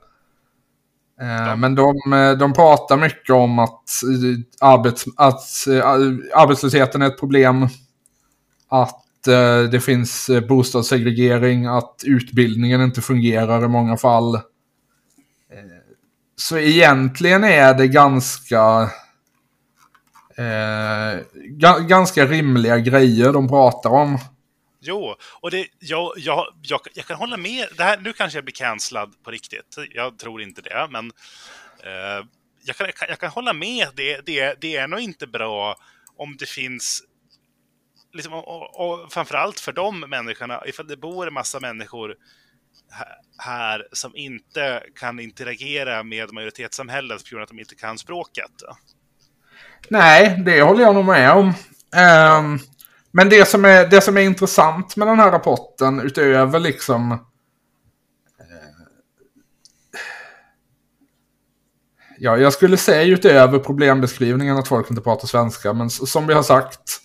Eh, Ja. Men de, eh, de pratar mycket om att, eh, arbets, att arbetslösheten är ett problem. Att det finns bostadssegregering, att utbildningen inte fungerar i många fall. Så egentligen är det ganska... Eh, ga ganska rimliga grejer de pratar om. Jo, och det, jag, jag, jag, jag kan hålla med. Det här, nu kanske jag blir cancellad på riktigt. Jag tror inte det, men eh, jag, kan, jag, kan, hålla med. Det, det, det är nog inte bra om det finns liksom, och, och framförallt för de människorna, ifall det bor en massa människor här som inte kan interagera med majoritetssamhället på grund av att de inte kan språket. Nej, det håller jag nog med om. Um, men det som, är, det som är intressant med den här rapporten utöver liksom... Uh, ja, jag skulle säga utöver problembeskrivningen att folk inte pratar svenska, men som vi har sagt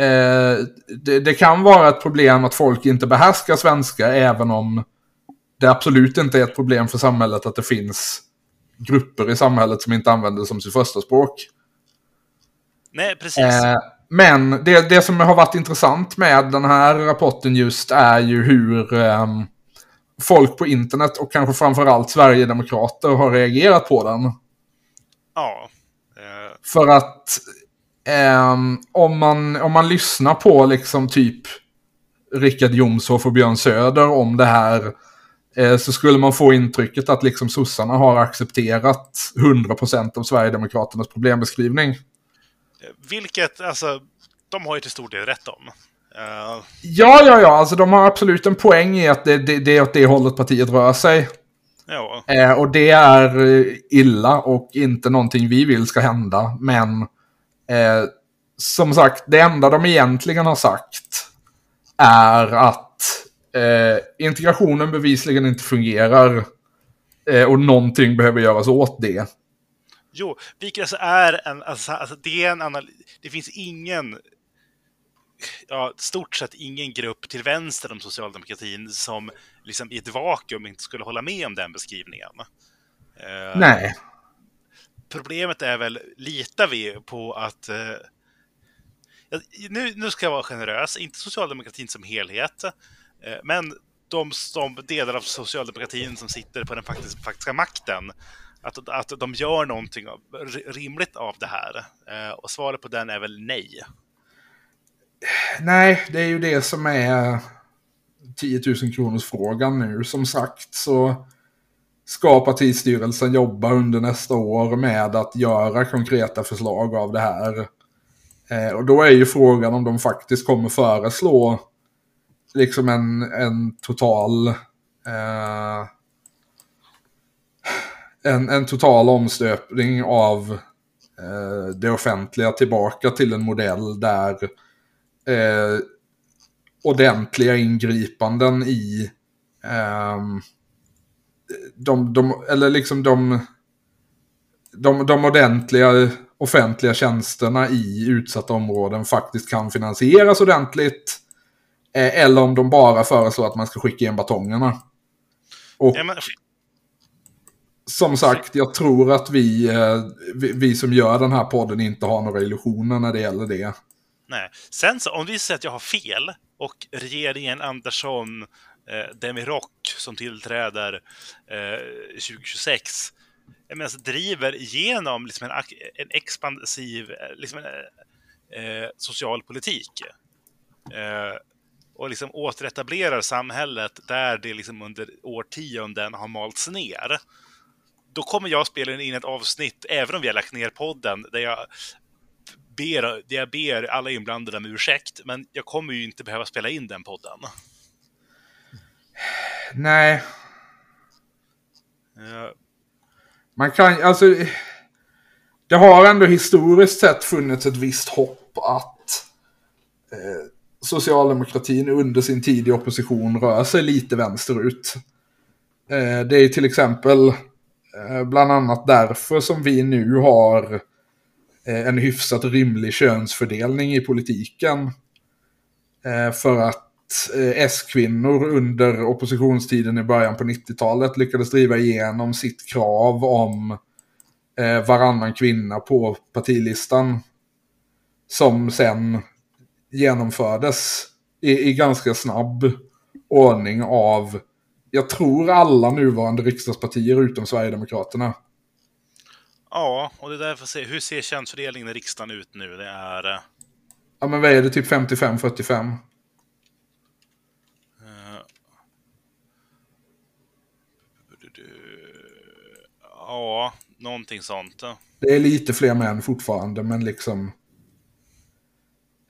Eh, det, det, kan vara ett problem att folk inte behärskar svenska även om det absolut inte är ett problem för samhället att det finns grupper i samhället som inte använder det som sitt första språk. Nej, precis. Eh, men det, det som har varit intressant med den här rapporten just är ju hur eh, folk på internet och kanske framförallt Sverigedemokrater har reagerat på den. Ja. Eh... För att Um, om, man, om man lyssnar på liksom typ Rickard Jomshof och Björn Söder om det här eh, så skulle man få intrycket att liksom sossarna har accepterat 100% av Sverigedemokraternas problembeskrivning. Vilket, alltså, de har ju till stor del rätt om. Uh... Ja, ja, ja, alltså de har absolut en poäng i att det, det, det är åt det hållet partiet rör sig. Ja. Eh, och det är eh, illa och inte någonting vi vill ska hända, men Eh, som sagt, det enda de egentligen har sagt är att eh, integrationen bevisligen inte fungerar eh, och någonting behöver göras åt det. Jo, vilket alltså är en, alltså, alltså det är en analys, det finns ingen, ja, stort sett ingen grupp till vänster om socialdemokratin som liksom i ett vakuum inte skulle hålla med om den beskrivningen. Uh, Nej problemet är väl, litar vi på att eh, nu, nu ska jag vara generös, inte socialdemokratin som helhet, eh, men de, de delar av socialdemokratin som sitter på den faktiska, faktiska makten, att, att de gör någonting av, rimligt av det här. Eh, och svaret på den är väl nej. Nej, det är ju det som är 10 000 kronors frågan nu. Som sagt så ska partistyrelsen jobba under nästa år med att göra konkreta förslag av det här. Eh, och då är ju frågan om de faktiskt kommer föreslå liksom en, en total eh, en, en total omstöpning av eh, det offentliga tillbaka till en modell där eh, ordentliga ingripanden i eh, de, de, eller liksom de, de, de ordentliga offentliga tjänsterna i utsatta områden faktiskt kan finansieras ordentligt. Eh, eller om de bara föreslår att man ska skicka in batongerna. Och ja, men som sagt, jag tror att vi, eh, vi, vi, som gör den här podden inte har några illusioner när det gäller det. Nej. Sen så, om vi säger att jag har fel och regeringen Andersson eh, Demirok som tillträder eh, 2026 jag menar, driver igenom liksom en, en expansiv eh, liksom en, eh, social politik. Eh, och liksom återetablerar samhället där det liksom under årtionden har malts ner. Då kommer jag spela in ett avsnitt, även om vi har lagt ner podden, där jag ber, där jag ber alla inblandade om ursäkt, men jag kommer ju inte behöva spela in den podden. Nej. Ja. Man kan, alltså... Det har ändå historiskt sett funnits ett visst hopp att eh, socialdemokratin under sin tid i opposition rör sig lite vänsterut. Eh, det är till exempel eh, Eh, bland annat därför som vi nu har eh, en hyfsat rimlig könsfördelning i politiken. Eh, för att S-kvinnor under oppositionstiden i början på 90-talet lyckades driva igenom sitt krav om varannan kvinna på partilistan. Som sen genomfördes i, i ganska snabb ordning av, jag tror alla nuvarande riksdagspartier utom Sverigedemokraterna. Ja, och det är därför se hur ser könsfördelningen i riksdagen ut nu? Det är... eh, Ja men vad är det, typ 55-45? eh, Ja, någonting sånt. Det är lite fler män fortfarande, men liksom...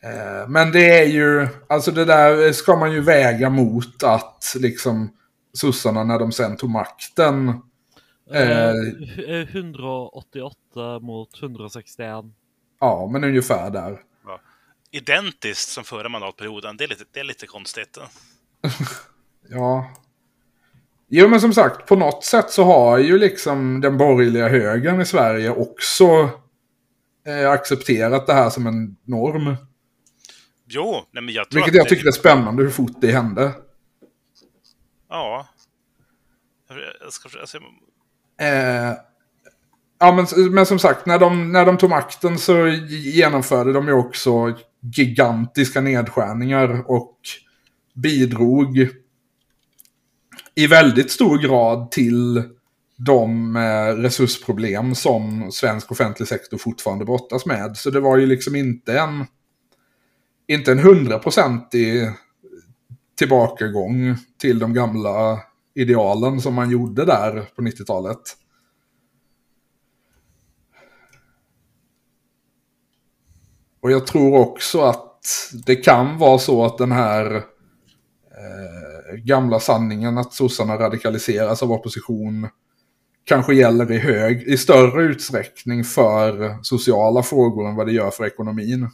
Eh, men det är ju, alltså det där ska man ju väga mot att liksom sossarna när de sen tog makten. Eh, Eh. hu- eh, 188 mot 161. Ja, men ungefär där. Identiskt som förra mandatperioden. Det är lite, det är lite konstigt. [LAUGHS] Ja. Jo, men som sagt, på något sätt så har ju liksom den borgerliga högern i Sverige också eh, accepterat det här som en norm. Jo, nej men jag tror Vilket att jag det- tycker är spännande hur fort det hände. Ja. Jag- ska försöka se. Eh, ja, men, men som sagt, när de, när de tog makten så genomförde de ju också gigantiska nedskärningar och bidrog i väldigt stor grad till de eh, resursproblem som svensk offentlig sektor fortfarande brottas med. Så det var ju liksom inte en inte en hundraprocentig tillbakagång till de gamla idealen som man gjorde där på 90-talet. Och jag tror också att det kan vara så att den här eh, gamla sanningen att sossarna radikaliseras av opposition kanske gäller i, hög, i större utsträckning för sociala frågor än vad det gör för ekonomin.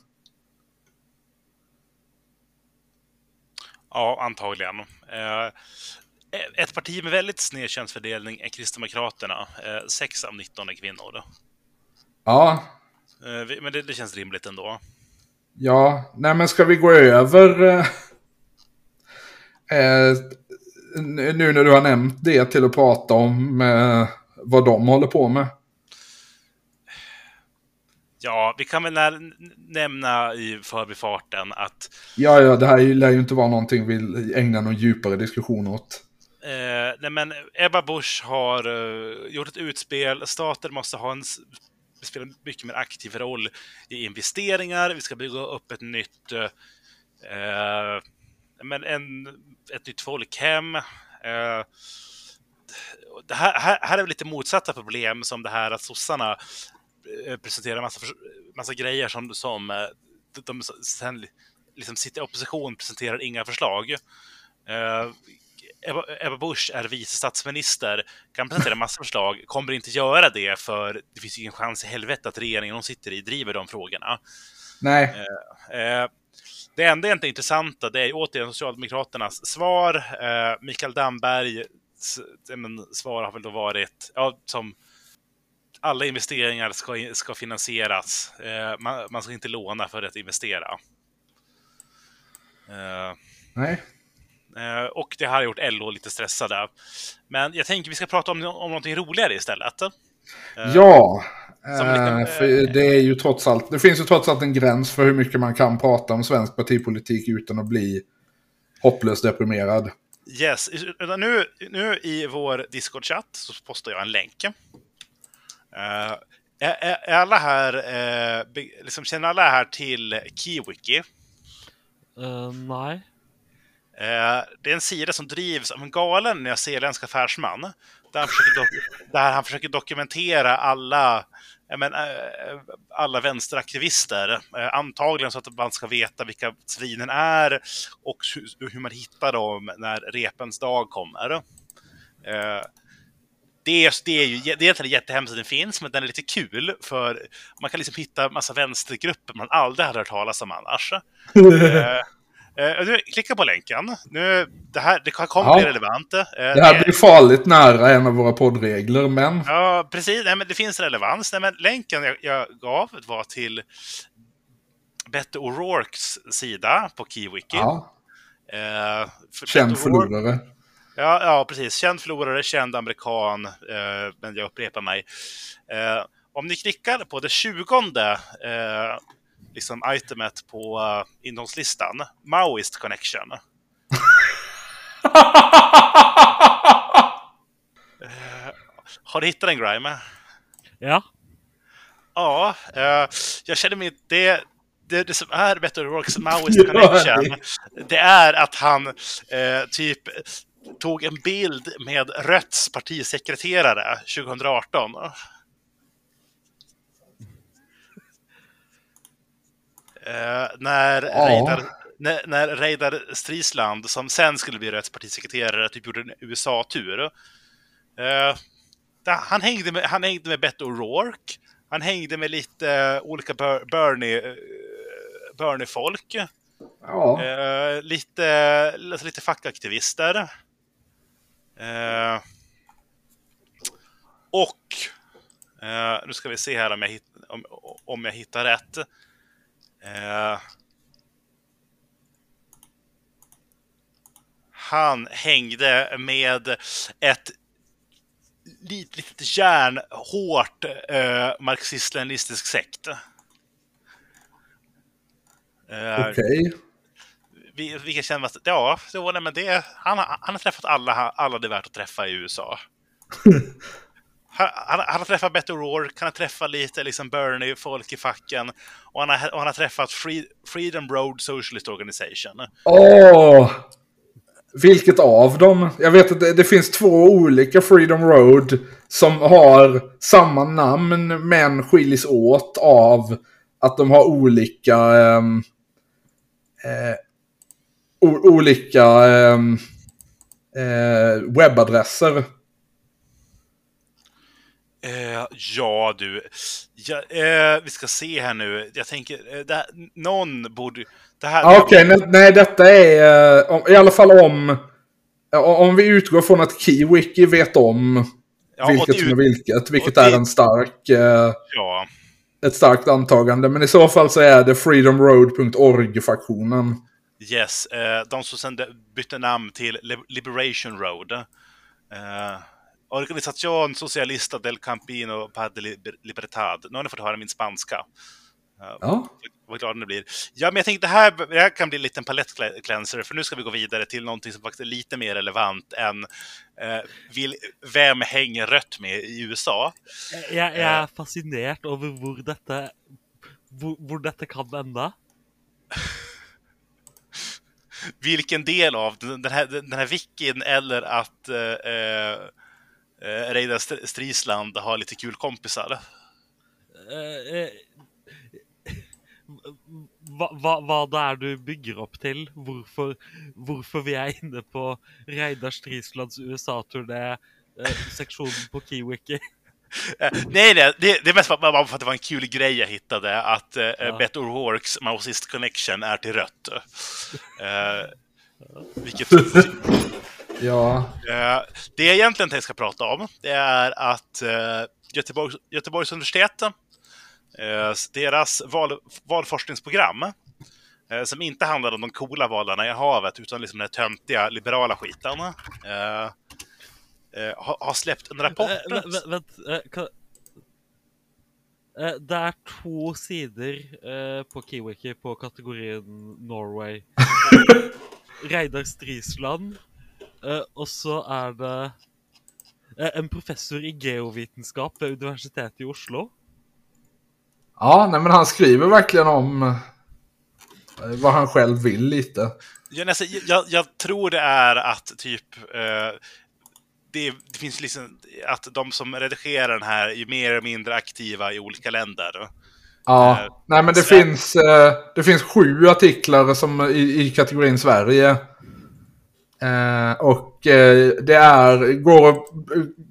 Ja, antagligen. Eh, Ett parti med väldigt sned könsfördelning är Kristdemokraterna. Eh, Sex av 19 är kvinnor. Ja, Eh, Men det, det känns rimligt ändå. Ja, nej men ska vi gå över eh, nu när du har nämnt det till att prata om vad de håller på med? Ja, vi kan väl när, nämna i förbifarten att Ja, ja, det här lär ju inte vara någonting vi ägnar någon djupare diskussion åt. Eh, nej men Ebba Busch har eh, gjort ett utspel. Staten måste ha en spela en mycket mer aktiv roll i investeringar. Vi ska bygga upp ett nytt eh, eh, men en, ett nytt folkhem. Eh, det här, här, här är väl lite motsatta problem som det här att sossarna presenterar massa, massa grejer som, som eh, de, sen liksom sitter i opposition presenterar inga förslag. Eh, Ebba, Busch är vice statsminister, kan presentera massa förslag, kommer inte göra det för det finns ju ingen chans i helvete att regeringen hon sitter i driver de frågorna. Nej, Eh, det enda inte intressanta det är återigen Socialdemokraternas svar. Eh, Mikael Dambergs eh, men, svar har väl då varit ja, som alla investeringar ska, ska finansieras. Eh, man, man ska inte låna för att investera. Eh, nej. Eh, och det har gjort LO lite stressade. Men jag tänker vi ska prata om, om någonting roligare istället. Eh, Ja, liten, eh, för det är ju trots allt, det finns ju trots allt en gräns för hur mycket man kan prata om svensk partipolitik utan att bli hopplöst deprimerad. Yes, nu, nu i vår Discord-chatt så postar jag en länk. Eh, är, är alla här, eh, liksom, känner alla här till KeyWiki? Eh, nej. Eh, det är en sida som drivs av en galen nyzeeländsk affärsman. Där han försöker, [LAUGHS] där han försöker dokumentera alla, men, eh, alla vänsteraktivister. Eh, antagligen så att man ska veta vilka svinen är och hur, hur man hittar dem när repens dag kommer. Det är, det är ju det är jättehemskt att den finns, men den är lite kul för man kan liksom hitta massa vänstergrupper man aldrig hade hört talas om annars. [LAUGHS] Eh, Eh, klicka på länken. Nu, det här det kommer Ja. bli relevant. Eh, Det här blir farligt nära en av våra poddregler, men Ja, precis. Nej, men det finns relevans. Nej, men länken jag, jag gav var till Beto O'Rourkes sida på KeyWiki. ja, Eh, känd förlorare. Ja, ja, precis. Känd förlorare, känd amerikan. Eh, men jag upprepar mig. Eh, om ni klickar på det tjugonde eh, liksom itemet på uh, innehållslistan. Maoist Connection. Eh, har du hittat den Grime? Ja. Ja, eh, jag känner mig... Det, det, det som är Better Works Maoist Connection, det är att han eh, typ tog en bild med Röts partisekreterare 2018. Eh, när, Ja. Reidar, när, när Reidar Strisland, som sen skulle bli Röts partisekreterare, typ gjorde en USA-tur. Eh, han, hängde med, han hängde med Beto O'Rourke. Han hängde med lite eh, olika Bernie, eh, Bernie-folk. Ja. Eh, lite, alltså lite fackaktivister. Eh, och eh, nu ska vi se här om jag, hit, om, om jag hittar rätt. Eh, han hängde med ett litet, litet järnhårt eh, marxist-leninistisk sekt. Eh, Okej. Okay vi kan känna att ja, så, nej, men det, han, har- han har träffat alla, alla det är värt att träffa i USA. Han, han, han har träffat Beto O'Rourke, han har träffat lite liksom Bernie-folk i facken och han har, och han har träffat Free, Freedom Road Socialist Organization. Åh! Vilket av dem? Jag vet att det, det finns två olika Freedom Road som har samma namn men skiljs åt av att de har olika um, eh, olika ehm, eh, webbadresser. Eh, ja, du. Ja, eh, vi ska se här nu. Jag tänker, eh, här, någon borde... Det här, Ah, Okej, nej, nej detta är eh, om, i alla fall om om vi utgår från att Kiwiki vet om ja, vilket som är vilket, vilket det- är en stark, eh, ja, ett starkt antagande. Men i så fall så är det freedomroad.org-faktionen. yes. Eh, de som sen bytte namn till Li- Liberation Road. Eh, Organización Socialista del Campino para Libertad. Nu har ni fått höra min spanska. Eh, Ja. Vad glad det blir. Ja, men jag tänkte det här, det här kan bli en liten palettcleanser, för nu ska vi gå vidare till någonting som faktiskt är lite mer relevant än eh, vill, vem hänger rött med i USA? Jeg, jeg er fascinert over hvor dette hvor, hvor dette kan ende. [LAUGHS] Vilken del av den här, den här wikin eller att eh, eh, Reidar Strisland har lite kul kompisar? Eh, eh, hva, va det du bygger upp till? Varför vi är inne på Reidar Strislands USA-turné, eh, sektionen på Kiwiki? Eh, nej, nej, det, det är mest bara bara för att det var en kul grej jag hittade, att eh, Ja. Beto O'Rourkes Mausist Connection är till rött. Eh, vilket [LAUGHS] Ja. Eh, Det jag egentligen tänkte ska prata om, det är att eh, Göteborgs, Göteborgs universitet, eh, deras val, valforskningsprogram, eh, som inte handlar om de coola valarna i havet, utan liksom den töntiga liberala skiten, eh, har, har släppt en rapport. Vent, vent, vent eh, eh, Det to sider eh, på Kiwiki på kategorien Norway. [LAUGHS] Reidar Strisland, eh, og så er det eh, en professor i geovitenskap ved Universitetet i Oslo. Ja, nej men han skriver verkligen om eh, vad han själv vill lite. Jag, jag, jag tror det är att typ eh, det, det finns liksom att de som redigerar den här är mer eller mindre aktiva i olika länder. Ja, Eh, nej men det Sverige- finns, eh, det finns sju artiklar som i, i kategorin Sverige. Eh, och eh, det är, går, att-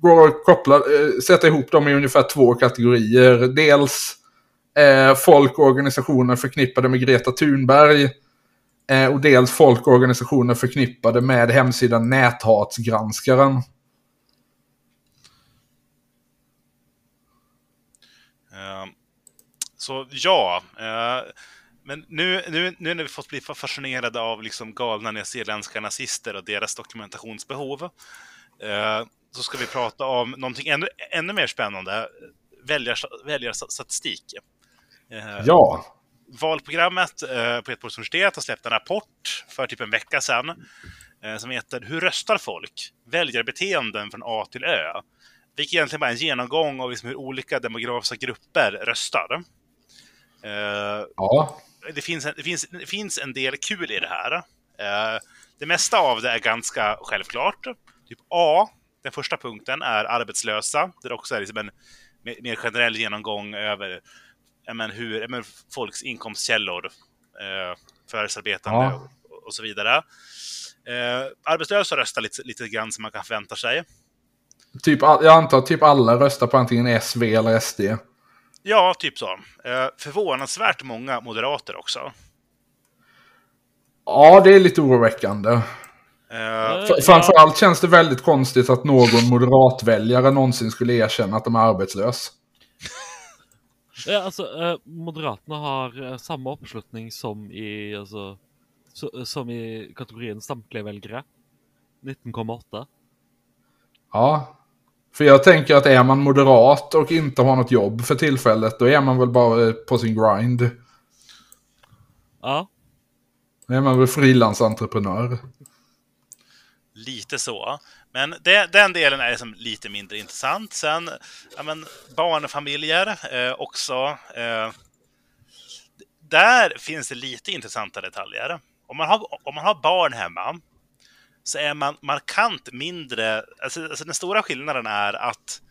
går att koppla, eh, sätta ihop dem i ungefär två kategorier. Dels eh, folk och organisationer förknippade med Greta Thunberg. Eh, och dels folk och organisationer förknippade med hemsidan Näthatsgranskaren. Så ja, eh, men nu, nu, nu när vi fått bli fascinerade av liksom galna nyzeeländska nazister och deras dokumentationsbehov, eh, så ska vi prata om någonting ännu, ännu mer spännande, väljars, väljarstatistik. Eh, Ja, valprogrammet eh, på Göteborgs universitet har släppt en rapport för typ en vecka sedan eh, som heter Hur röstar folk? Väljarbeteenden från A till Ö. Vilket egentligen bara en genomgång av liksom hur olika demografiska grupper röstar. Eh, Ja. det finns, en, det, finns, det finns en del kul i det här. Eh, det mesta av det är ganska självklart. Typ A, den första punkten, är arbetslösa. Det är också liksom en mer, generell genomgång över men, hur, men, folks inkomstkällor, eh, förvärvsarbetande Ja. och, och så vidare. Eh, arbetslösa röstar lite, lite grann som man kan förvänta sig. Typ, jag antar att typ alla röstar på antingen S, V eller SD. Ja, typ så. Eh, förvånansvärt många moderater också. Ja, det är lite oroväckande. Eh, F- Ja. Framförallt känns det väldigt konstigt att någon moderatväljare någonsin skulle erkänna att de är arbetslös. [LAUGHS] Ja, alltså, eh, Moderaterna har eh, samma uppslutning som i, alltså, så, som i kategorin samtliga väljare. 19,8. Ja. För jag tänker att är man moderat och inte har något jobb för tillfället, då är man väl bara på sin grind. Ja. Då är man väl frilansentreprenör. Lite så. Men det, den delen är liksom lite mindre intressant. Sen, ja, men, barnfamiljer eh, också. Eh, där finns det lite intressanta detaljer. Om man, har, om man har barn hemma så är man markant mindre... Alltså, alltså den stora skillnaden är att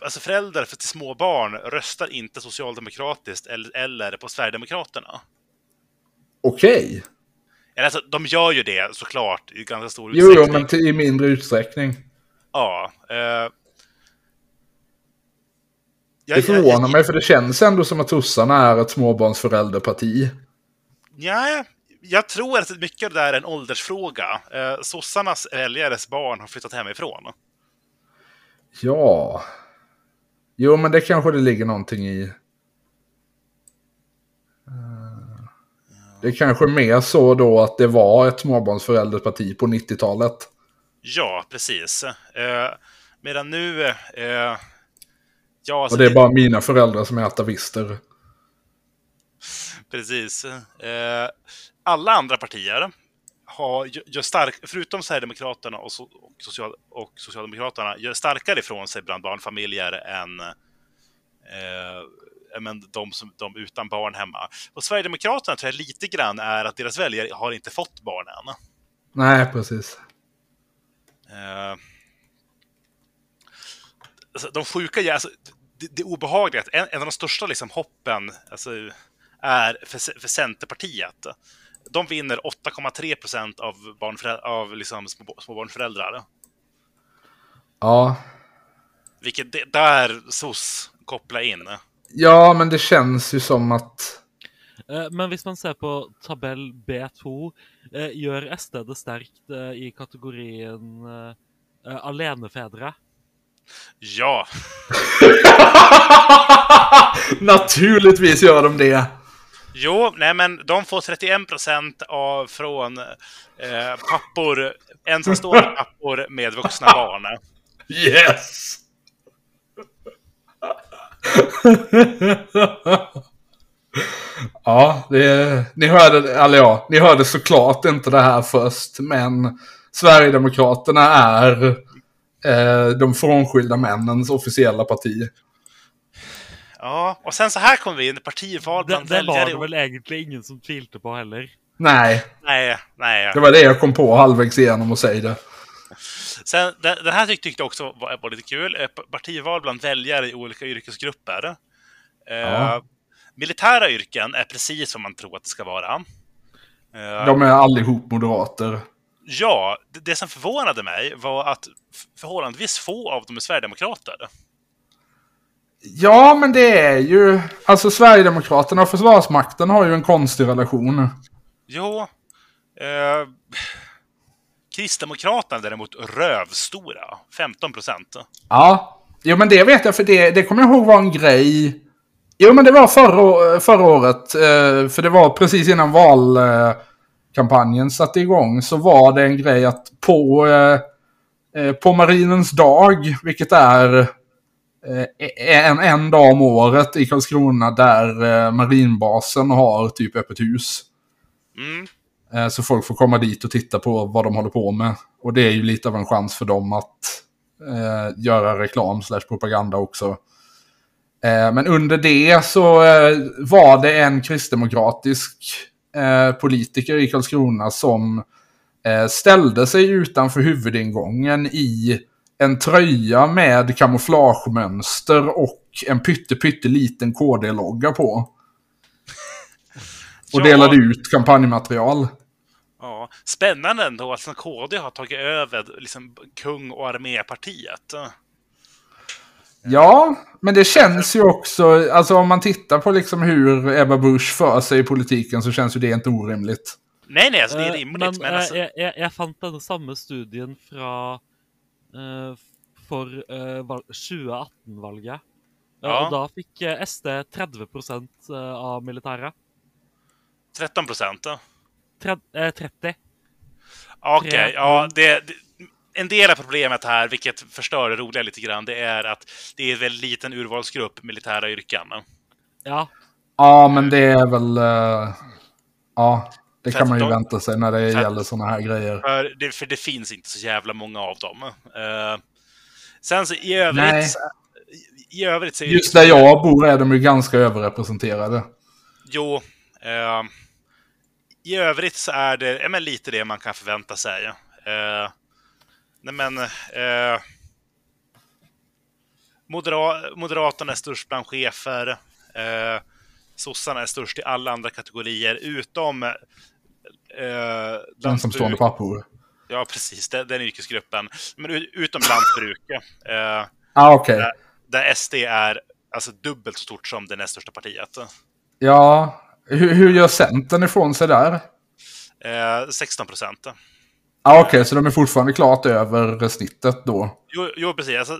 alltså föräldrar för till små barn röstar inte socialdemokratiskt eller, eller på Sverigedemokraterna. Okej. Eller alltså, de gör ju det såklart i ganska stor Jo, utsträckning. jo, men till, i mindre utsträckning. Ja. Eh, jag, Det förvånar mig, för det känns ändå som att sossarna är ett småbarnsförälderparti. Ja, jag tror att mycket av det där är en åldersfråga. Eh, sossarnas väljares barn har flyttat hemifrån. Ja. Jo, men det kanske det ligger någonting i. Eh, Det är kanske mer så då att det var ett småbarnsförälderparti på 90-talet. Ja, precis. Eh, medan nu... Eh, ja, alltså Och det är bara mina föräldrar som är atavister. Precis. Eh, alla andra partier har, gör- stark, förutom Sverigedemokraterna och, so, och, social, och Socialdemokraterna, gör starkare ifrån sig bland barnfamiljer än eh, men de, som, de utan barn hemma. Och Sverigedemokraterna tror jag lite grann är att deras väljare har inte fått barn än. Nej, precis. Eh, alltså, de sjuka, alltså, det, det obehagliga, en, en av de största liksom, hoppen alltså, är för, för Centerpartiet. De vinner 8,3 procent av, av liksom, små, småbarnsföräldrar. Ja. Vilket det, där SOS kopplar in. Ja, men det känns ju som att... Eh, Men hvis man ser på tabell B2, eh, gjør SD det sterkt eh, i kategorien eh, alenefedre? Ja, [LAUGHS] Naturligtvis gör de det. Jo, nej men de får 31 procent av från eh, pappor, ensamstående [LAUGHS] pappor med vuxna barn. Yes! [LAUGHS] ja, det, ni hörde, eller ja, ni hörde såklart inte det här först, men Sverigedemokraterna är eh, de frånskilda männens officiella parti. Ja, och sen så här kommer vi in, partival Det, bland det var väljare. det vel egentlig ingen som tvilte på heller. Nej, Nej, nej. det var det jag kom på halvvägs igenom och säga det. Sen, den, den här tyck- tyckte jag också var, var lite kul. Eh, Partival bland väljare i olika yrkesgrupper. Eh, Ja. Militära yrken är precis vad man tror att det ska vara. Eh, De är allihop moderater. Ja, det, det som förvånade mig var att förhållandevis få av dem är sverigedemokrater. Ja, men det är ju... Alltså Sverigedemokraterna och Försvarsmakten har ju en konstig relation. Jo, eh, Kristdemokraterna däremot rövstora, 15 procent. Ja, jo men det vet jag för det, det kommer jag ihåg var en grej. Jo men det var förra, förra året, eh, för det var precis innan valkampanjen satte igång, så var det en grej att på, eh, eh, på Marinens dag, vilket är en, en dag om året i Karlskrona där eh, marinbasen har typ öppet hus. Mm. Eh, Så folk får komma dit och titta på vad de håller på med. Och det är ju lite av en chans för dem att eh, göra reklam slash propaganda också. Eh, men under det så eh, var det en kristdemokratisk eh, politiker i Karlskrona som eh, ställde sig utanför huvudingången i en tröja med kamouflagemönster och en pytte, pytte liten KD-logga på. [LAUGHS] Och Ja. delade ut kampanjmaterial. Ja. Spännande ändå att KD har tagit över liksom, kung och armépartiet. Ja, men det känns ju också, alltså om man tittar på liksom hur Ebba Busch för sig i politiken så känns ju det inte orimligt. Nej, nej, alltså, det är Eh, rimligt. Men men eh, alltså, jeg, jeg, jeg fant denne samme studien eh, for eh, val- 2018-valget. Eh, Ja. Og da fikk eh, SD 30 eh, av militæret. 13 procent. Tred, eh, 30. Okej, Tre- ja, det, det, en del av problemet här, vilket förstör det roliga lite grann, det är att det är en väldigt liten urvalsgrupp militära yrken. Ja. Ja, men det är väl, eh, ja, det kan man ju vänta sig när det för- gäller sådana här grejer. För det, för det finns inte så jävla många av dem. Eh, sen så i övrigt... Nej. I, övrigt så Just där jag bor är de ju ganska överrepresenterade. Jo. Eh, I övrigt så är det ja, men lite det man kan förvänta sig. Eh, nej men... Modera Moderaterna är störst bland chefer. Eh, sossarna är störst i alla andra kategorier utom... Eh, Ensamstående pappor. Ja, precis. Den, den yrkesgruppen. Men utom lantbruk. Eh, Ja, okej. där, där SD är alltså dubbelt så stort som det näst största partiet. Ja, hur, hur gör Centern ifrån sig där? Eh, 16 procent. Ja, okej, så de är fortfarande klart över snittet då. Jo, jo precis. Alltså,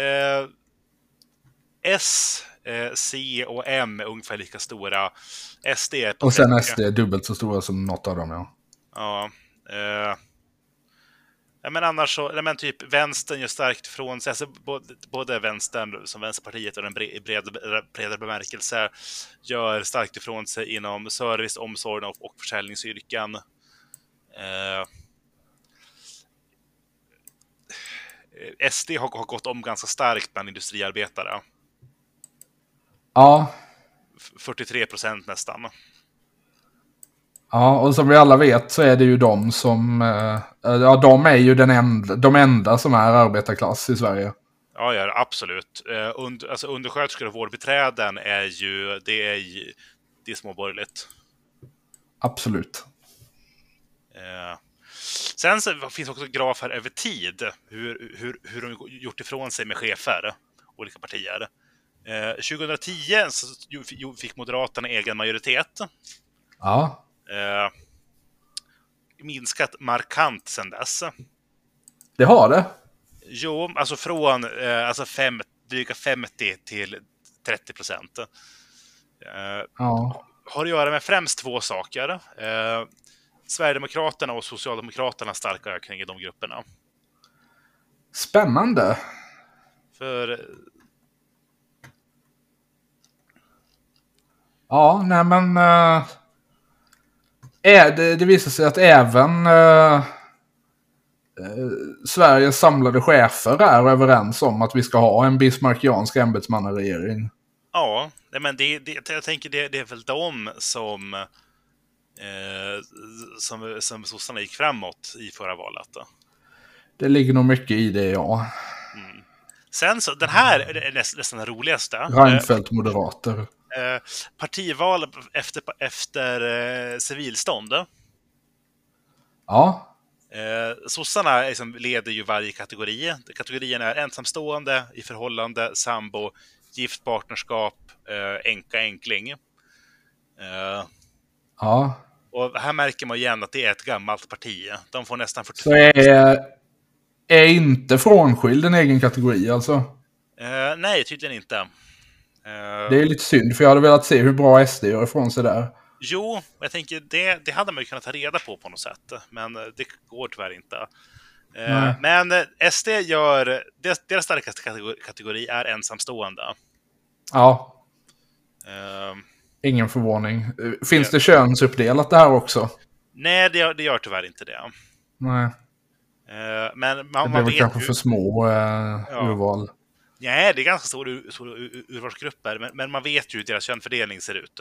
eh, S, C och M är ungefär lika stora. SD är på Och sen 30. SD är dubbelt så stora som något av dem, ja. Ja. Eh, ja, men annars så, men typ vänstern gör starkt från sig. Alltså, både, både vänstern som Vänsterpartiet och den bre- bred, bredare bemärkelse gör starkt ifrån sig inom service, omsorg och, och försäljningsyrken. Eh, SD har, har gått om ganska starkt bland industriarbetare. Ja, F- 43 procent nästan. ja, och som vi alla vet så är det ju de som... eh, Ja, de är ju den enda, de enda som är arbetarklass i Sverige. Ja, ja absolut. Eh, und, alltså, undersköterskor och vårdbiträden är ju, det är ju, det är småborgerligt. Absolut. Eh, sen så finns också grafer över tid, hur, hur, hur de gjort ifrån sig med chefer, olika partier. Eh, 2010 så ju- ju- fick Moderaterna egen majoritet. Ja, Eh, minskat markant sedan dess. det har det. Jo, alltså från eh, alltså fem, dryga 50 till 30 procent. Eh, Ja. har att göra med främst två saker. Eh, Sverigedemokraterna och Socialdemokraterna starka ökning i de grupperna. Spännande. För Ja, nej men... är det, det visar sig att även eh, Sveriges samlade chefer är överens om att vi ska ha en bismarckiansk ämbetsmannaregering. ja, men det, det, jag tänker det, det är väl de som eh, som, som sossarna gick framåt i förra valet. Då. Det ligger nog mycket i det, ja. Sen så, den här är näst, nästan den roligaste. Eh, Reinfeldt moderater. Eh, partival efter, efter eh, civilstånd. Ja, Eh, sossarna liksom leder ju varje kategori. Kategorierna är ensamstående, i förhållande, sambo, gift partnerskap, eh, änka, enkling. Eh, ja. och här märker man igen att det är ett gammalt parti. De får nästan 42 Så är, är inte frånskild en egen kategori alltså. Eh, nej, tydligen inte. Eh, Det är lite synd, för jag hade velat se hur bra SD gör ifrån sig där. Jo, jag tänker det, det hade man ju kunnat ta reda på på något sätt, men eh, det går tyvärr inte. Eh, Nej. Men SD gör, deras, starkaste kategori, är ensamstående. Ja, Eh, ingen förvåning. Finns det könsuppdelat där också? nej, det, gör- det gör tyvärr inte det. Nej, Eh, men det man, blir man väl vet kanske ju... för små eh, Ja. urval. Nej, det är ganska stora ur, stora ur, urvalsgrupper, men, men man vet ju hur deras könfördelning ser ut.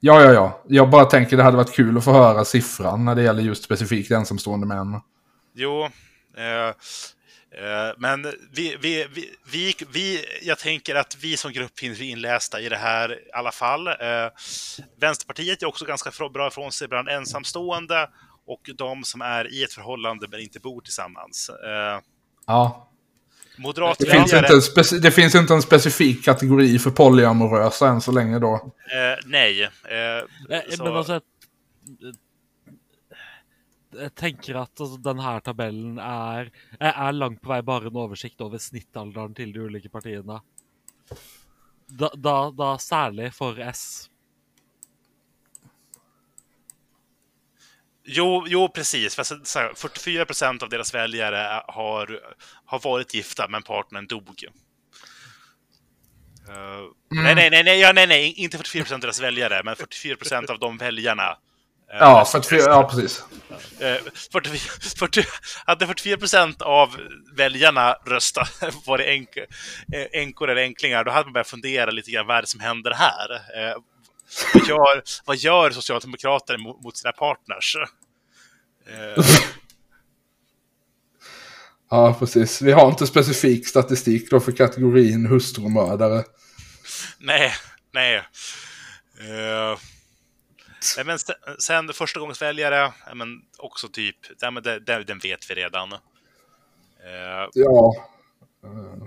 Ja, ja, ja. Jag bara tänker det hade varit kul att få höra siffran när det gäller just specifikt ensamstående män. Jo, eh, eh, men vi, vi, vi, vi, vi, jag tänker att vi som grupp finns inlästa i det här i alla fall. Eh, Vänsterpartiet är också ganska bra ifrån sig bland ensamstående och de som är i ett förhållande men inte bor tillsammans. Eh, Ja. Det finns, inte en det finns inte en specifik kategori för polyamorösa än så länge då. Eh, nej. Eh, Eh, så- Men altså jeg, jeg tenker at altså, denne tabellen er, er langt på vei bare en oversikt over snittalderen til de ulike partiene. Da, da, da særlig for S. Jo, jo, precis. Fast så här, 44 procent av deras väljare har, har varit gifta, men partnern dog. Eh, Nej, nej, nej, nej, ja, nej, nej, inte 44 procent av deras väljare, men 44 procent av de väljarna. eh, Ja, för att, ja precis. eh, 44, 40, hade 44 procent av väljarna röstat [LAUGHS] var det eh, änkor eller änklingar, då hade man börjat fundera lite grann vad är det som händer här? Vad, gör, vad gör Socialdemokraterna mot, mot sina partners? Eh, Ja, precis. Vi har inte specifik statistik då för kategorin hustrumördare. nej, nej. Eh, nej men sen, sen första gångs väljare, ja, men också typ, ja, men det, det, den vet vi redan. Eh, Ja. eh,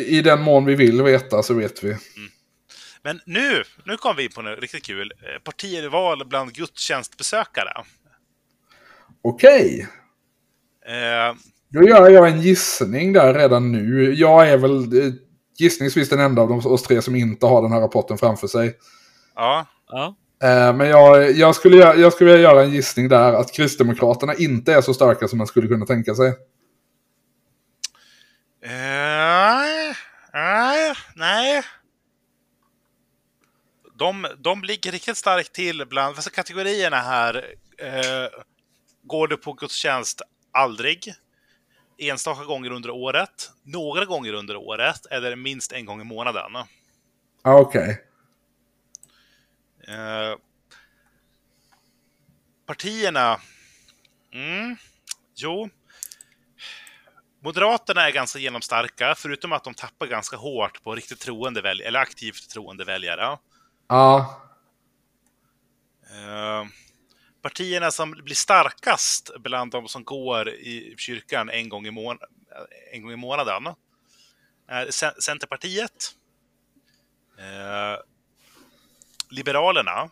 I den mån vi vill veta så vet vi. Men nu, nu kom vi in på något riktigt kul. Eh, Partival bland gudstjänstbesökare. Okej. Eh, Då gör jag en gissning där redan nu. Jag är väl eh, gissningsvis den enda av de, oss tre som inte har den här rapporten framför sig. ja, Ja. Eh, Men jag, jag, skulle, göra- jag skulle vilja göra en gissning där att Kristdemokraterna inte är så starka som man skulle kunna tänka sig. Eh, nej, nej. De, de ligger riktigt starkt till bland alltså kategorierna här. Eh, går du på gudstjänst aldrig? Enstaka gånger under året? Några gånger under året? Eller minst en gång i månaden? Ja, okej. Eh, partierna... Mm, jo. Moderaterna är ganska genomstarka, förutom att de tappar ganska hårt på riktigt troende väljare, eller aktivt troende väljare. Ja, Eh, partierna som blir starkast bland de som går i kyrkan en gång i, mån en gång i månaden är Cen- Centerpartiet, eh, Liberalerna,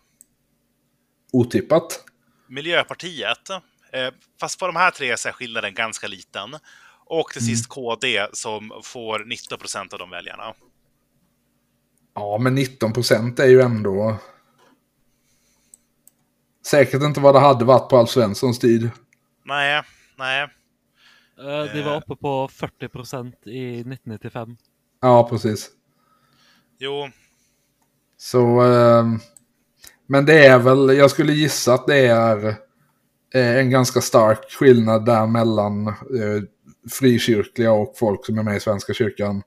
otippat. Miljöpartiet, eh, fast på de här tre så är skillnaden ganska liten. Och till sist KD som får 19 procent av de väljarna. Ja, men 19 procent är ju ändå... Säkert inte vad det hade varit på Alf Svenssons tid. Nej, nej. Eh, De var oppe på 40% i 1995. Ja, precis. Jo, Så... ehm, men det är väl, jag skulle gissa att det är eh, en ganska stark skillnad där mellan eh, frikyrkliga och folk som är med i Svenska kyrkan.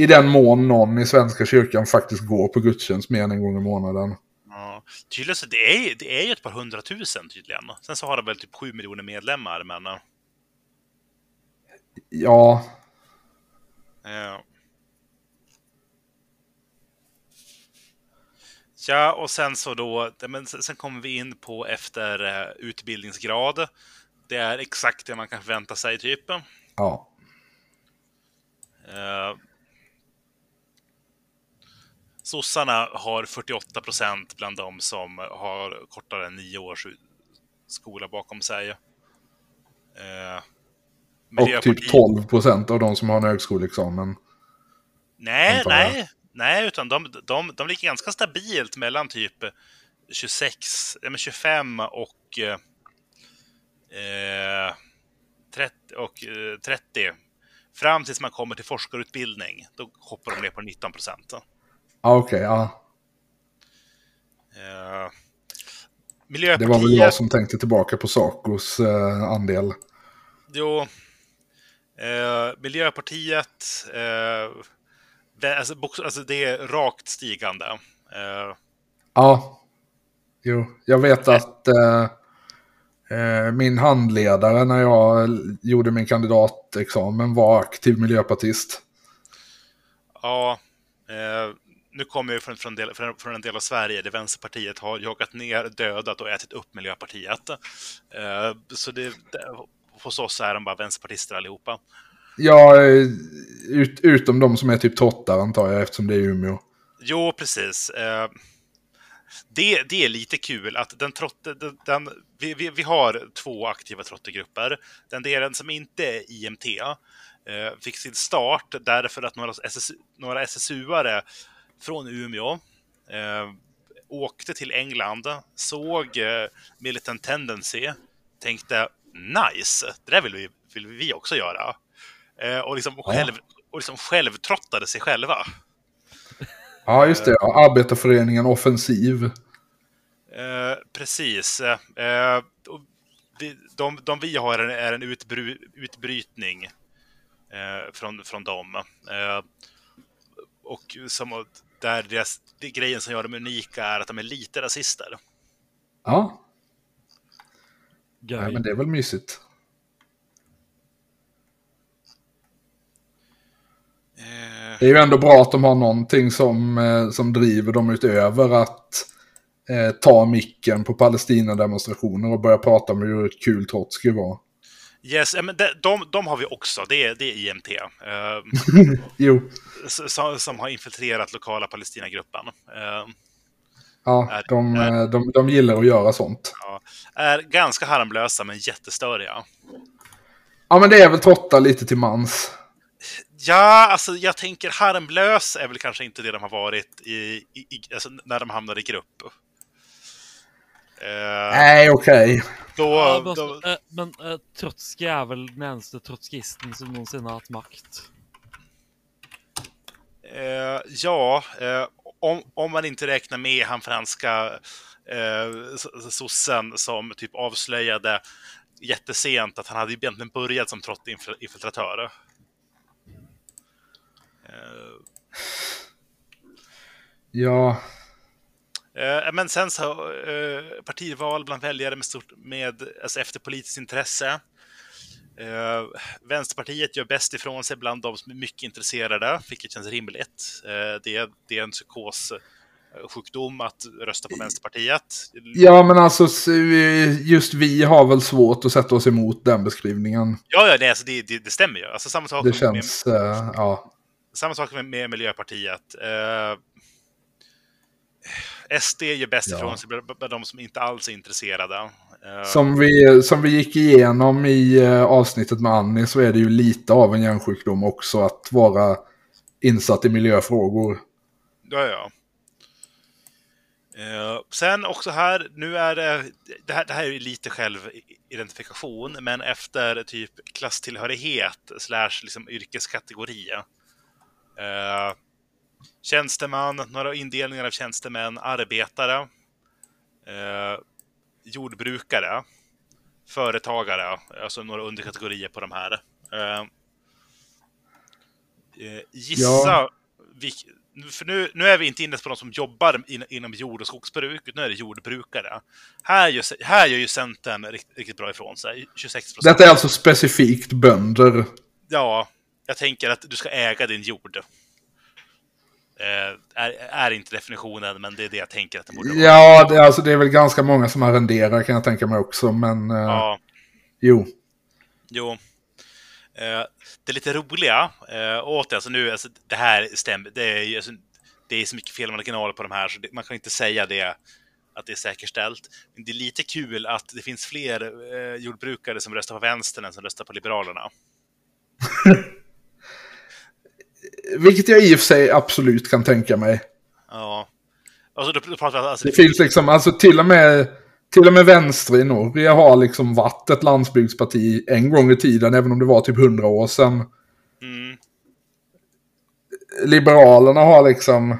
I den mån någon i Svenska kyrkan faktiskt går på gudstjänst mer än en gång i månaden. Ja, tydligen så det är, det är ju ett par hundratusen tydligen. Sen så har de väl typ sju miljoner medlemmar, men... eh, Ja, Ja. Ja, och sen så då, men sen sen kommer vi in på efter eh, utbildningsgrad. Det är exakt det man kan förvänta sig, typ. ja. Sossarna har 48 procent bland de som har kortare än nio års skola bakom sig. Eh, Och typ Miljöpartiet- 12 procent av de som har en högskoleexamen. Nej, nej, nej, utan de, de, de ligger ganska stabilt mellan typ 26, ja, men 25 och, eh, 30 och eh, 30. Fram tills man kommer till forskarutbildning, då hoppar de ner på 19 procent. Ja, okej, ja. Eh, Det var väl jag som tänkte tillbaka på Sacos eh, andel. Jo. Eh, Miljöpartiet... Det, alltså, alltså, det är rakt stigande. Ja. Jo, jag vet att min handledare när jag gjorde min kandidatexamen var aktiv miljöpartist. ja. Nu kommer jag från, från, del, från, från en del av Sverige där Vänsterpartiet har jagat ner, dödat och ätit upp Miljöpartiet. Eh, så det, det, hos oss är de bara vänsterpartister allihopa. Ja, ut, utom de som är typ trottar antar jag eftersom det är Umeå. Jo, precis. Eh, det, det är lite kul att den trotte, den, den, vi, vi, vi har två aktiva trottegrupper. Den delen som inte är IMT eh, fick sin start därför att några, SS, några SSU-are från Umeå eh, åkte till England, såg eh, Militant Tendency, tänkte nice, det där vill vi, vill vi också göra. Eh, och, liksom Ja. själv, och liksom självtrottade sig själva. Ja, just det. Arbetarföreningen Offensiv. Eh, precis. Eh, vi, de, de vi har är en, är en utbry, utbrytning eh, från, från dem. Eh, och som, där deras, det, grejen som gör dem unika är att de är lite rasister. Ja, nej, men det är väl mysigt. Eh, Det är ju ändå bra att de har någonting som, eh, som driver dem utöver att eh, ta micken på Palestina-demonstrationer och börja prata om hur kul Trotsky var. Yes, eh, men de, de, de har vi också. Det är, det är IMT. [LAUGHS] Eh, Jo, som, som har infiltrerat lokala Palestinagruppen. Eh, ja, de, eh, de, de gillar att göra sånt. ja, är ganska harmlösa men jättestöriga. Ja, men det är väl trottar lite till mans. Ja, alltså jag tänker harmlös är väl kanske inte det de har varit i, i, i alltså, när de hamnade i grupp. Eh, Nej, okej. Då, Ja, men, då, altså, eh, men eh, Trotskij er vel den eneste trotskisten som noensinne har hatt makt. eh, ja, eh, om, om man inte räknar med han franska eh, sossen som typ avslöjade jättesent att han hade egentligen börjat som trottinfiltratör. Eh, Ja, Men sen så, eh, partival bland väljare med, stort, med alltså efter politiskt intresse. Eh, Vänsterpartiet gör bäst ifrån sig bland de som är mycket intresserade, vilket känns rimligt. Eh, det, är, det är en psykossjukdom att rösta på Vänsterpartiet. ja men alltså just vi har väl svårt att sätta oss emot den beskrivningen. Ja, ja nej, alltså det, det, det stämmer ju. Alltså samma sak Det med, känns, eh, ja. samma sak med, med Miljöpartiet. Eh, SD gör bäst Ja. ifrån sig bland de som inte alls är intresserade. Eh, Som vi, som vi gick igenom i eh, avsnittet med Annie så är det ju lite av en hjärnsjukdom också att vara insatt i miljöfrågor. Ja, ja. Eh, sen också här, nu är det, det här, det här är ju lite självidentifikation, men efter typ klasstillhörighet slash liksom yrkeskategori. Tjänsteman, några indelningar av tjänstemän, arbetare, eh, jordbrukare, företagare, alltså några underkategorier på de här. Eh, eh, gissa Ja. vilk, för nu, nu är vi inte inne på de som jobbar in, inom jord och skogsbruk, utan nu är det jordbrukare. Här gör, här gör ju Centern riktigt, riktigt bra ifrån sig. 26 procent. Detta är alltså specifikt bönder. Ja, jag tänker att du ska äga din jord. Eh, är, är inte definitionen, men det är det jag tänker att det borde vara. Ja, det, är alltså, det är väl ganska många som arrenderar kan jag tänka mig också, men eh, Ja, jo. jo. Eh, det lite roliga, eh, återigen, alltså nu, alltså, det här stämmer, det är, alltså, det är så mycket felmarginaler på de här, så det, man kan inte säga det, att det är säkerställt. Men det är lite kul att det finns fler eh, jordbrukare som röstar på vänstern än som röstar på Liberalerna. [LAUGHS] Vilket jag i och för sig absolut kan tänka mig. Ja. Alltså, då, då pratar alltså, Det finns liksom, alltså till och med till och med vänster i Norge har liksom varit ett landsbygdsparti en gång i tiden, även om det var typ hundra år sedan. Mm. Liberalerna har liksom...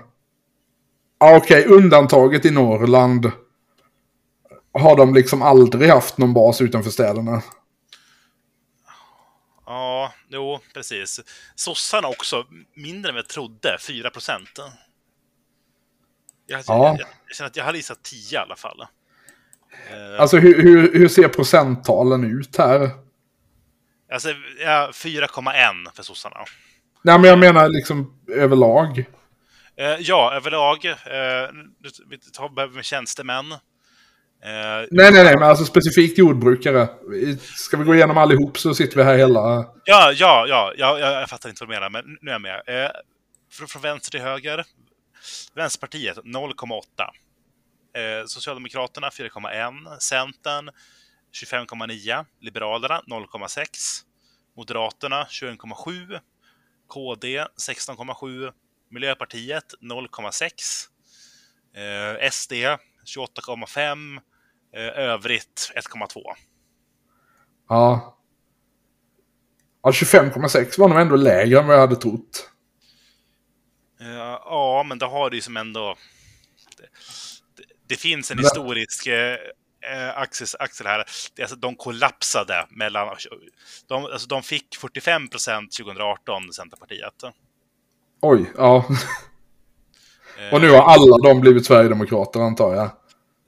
Ja, okej, undantaget i Norrland har de liksom aldrig haft någon bas utanför städerna. Ja, jo, precis. Sossarna också, mindre än vad jag trodde, 4 procent. Jag, Ja. jag, jag känner att jag hade gissat 10 i alla fall. Eh, Alltså hur, hur, hur ser procenttalen ut här? alltså, ja, 4,1 för sossarna. Nej, men jag menar liksom överlag. Eh, ja, överlag. Eh, vi tar med tjänstemän. Eh, Nej, nej, nej, men alltså specifikt jordbrukare. Ska vi gå igenom allihop så sitter vi här hela... Ja, ja, ja, ja, ja, jag fattar inte vad du menar, men nu är jag med. Eh, från, från vänster till höger. Vänsterpartiet 0,8. Eh, Socialdemokraterna 4,1. Centern 25,9. Liberalerna 0,6. Moderaterna 21,7. KD 16,7. Miljöpartiet 0,6. Eh, SD 28,5. Eh, övrigt 1,2. Ja. Ja, 25,6 var nog ändå lägre än vad jag hade trott. Eh, Ja, men det har det ju som ändå... Det, det, det finns en Men- historisk eh, eh, axel, axel här. Alltså, de kollapsade mellan... De, alltså, de fick 45 procent 2018, Centerpartiet. Oj, ja. Och nu har alla de blivit Sverigedemokrater antar jag.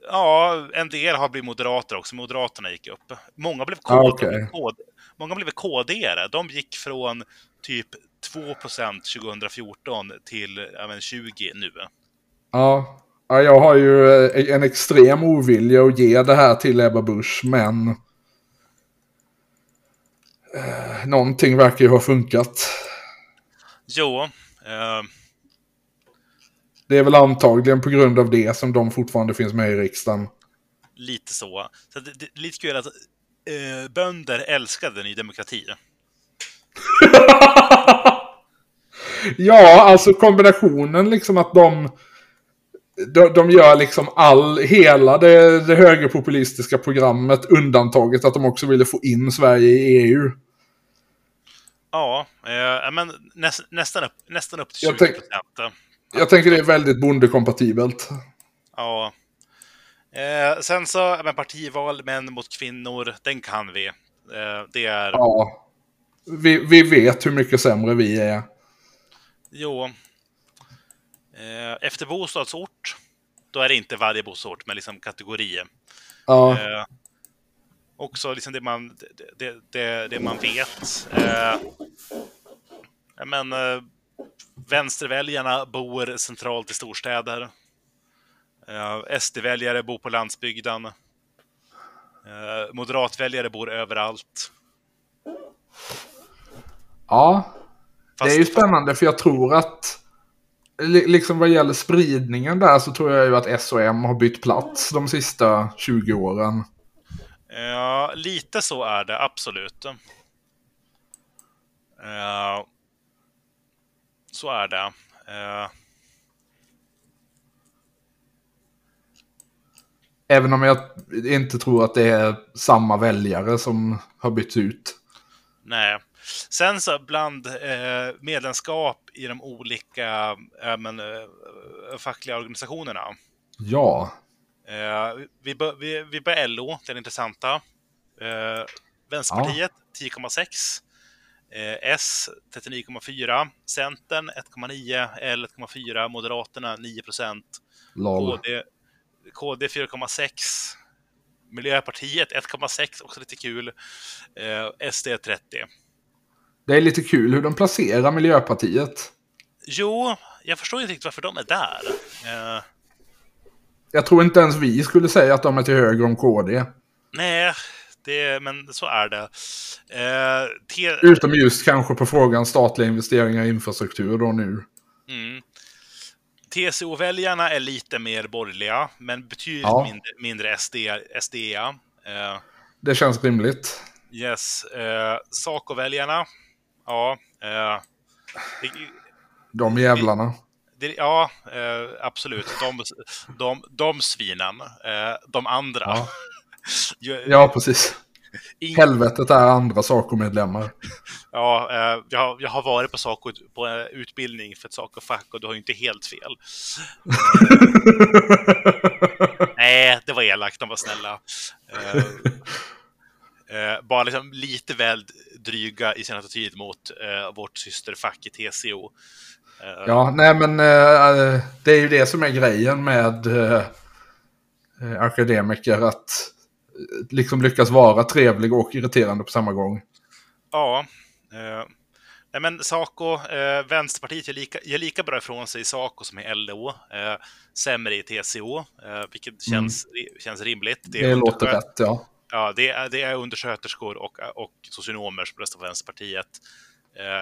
Ja, en del har blivit moderater också. Moderaterna gick upp. Många blev Ah, KD, okej. KD, många blev KD-are. De gick från typ 2 procent 2014 till men 20 nu. Ja. ja, jag har ju eh, en extrem ovilja att ge det här till Ebba Busch, men... Eh, någonting verkar ju ha funkat. Jo, eh, Det är väl antagligen på grund av det som de fortfarande finns med i riksdagen. Lite så. så det, det, lite kul att eh, bönder älskade Ny Demokrati. [LAUGHS] Ja, alltså kombinationen liksom att de... De, de gör liksom all, hela det, det högerpopulistiska programmet undantaget att de också ville få in Sverige i EU. Ja, eh, men näs, nästan, upp, nästan upp till Jag 20 tänk- procent. Jag tänker det är väldigt bondekompatibelt. Ja. Eh, sen så, men partival, män mot kvinnor, den kan vi. Eh, det är, Ja. Vi, vi vet hur mycket sämre vi är. jo. Eh, efter bostadsort, då är det inte varje bostadsort, men liksom kategori. Ja, Eh, också liksom det man, det, det, det, man vet. Eh, men, eh, vänsterväljarna bor centralt i storstäder. Eh, SD-väljare bor på landsbygden. Eh, moderatväljare bor överallt. ja. Det är ju Fast- spännande för jag tror att li- liksom vad gäller spridningen där så tror jag ju att S och M har bytt plats de sista 20 åren. Ja, lite så är det absolut. Eh, så är det. Eh, Även om jag inte tror att det är samma väljare som har bytts ut. Nej. Sen så bland eh, medlemskap i de olika eh, men, fackliga organisationerna. Ja. Vi, bör, vi, vi börjar LO, är intressanta. Vänsterpartiet 10,6. Eh, S 39,4. Centern 1,9. L 1,4. Moderaterna 9 procent. KD, KD 4,6. Miljöpartiet 1,6, också lite kul. Eh, SD 30. Det är lite kul hur de placerar Miljöpartiet. Jo, jag förstår inte riktigt varför de är där. Eh, Jag tror inte ens vi skulle säga att de är till höger om KD. nej, det, men så är det. Eh, Utom just kanske på frågan statliga investeringar i infrastruktur då nu. mm. TCO-väljarna är lite mer borgerliga, men betydligt Ja. mindre, mindre SD, SD. Eh, Det känns rimligt. yes. Eh, Saco-väljarna, ja. Eh, det, De jävlarna. det det, ja, eh, absolut. De, de, de svinen. Eh, de andra. Ja. [LAUGHS] Ja, precis. ing- Helvetet är andra Saco-medlemmar. Ja, eh, jag, har- jag har varit på, Saco, på eh, utbildning för ett Saco-fack och du har ju inte helt fel. [LAUGHS] Nej, det var elakt, de var snälla. Eh, bara liksom lite väl dryga i sin attityd mot vårt systerfack i TCO. Ja, nej men det är ju det som är grejen med akademiker. Att liksom lyckas vara trevlig och irriterande på samma gång. Ja. Eh, nej men Saco, eh, Vänsterpartiet gör lika, gör lika bra ifrån sig i Saco som i LO. Eh, sämre i TCO, eh, vilket känns, känns rimligt. Mm. Det, är låter rätt, ja. Ja, det är, det är undersköterskor och, och socionomer som röstar på Vänsterpartiet. Eh,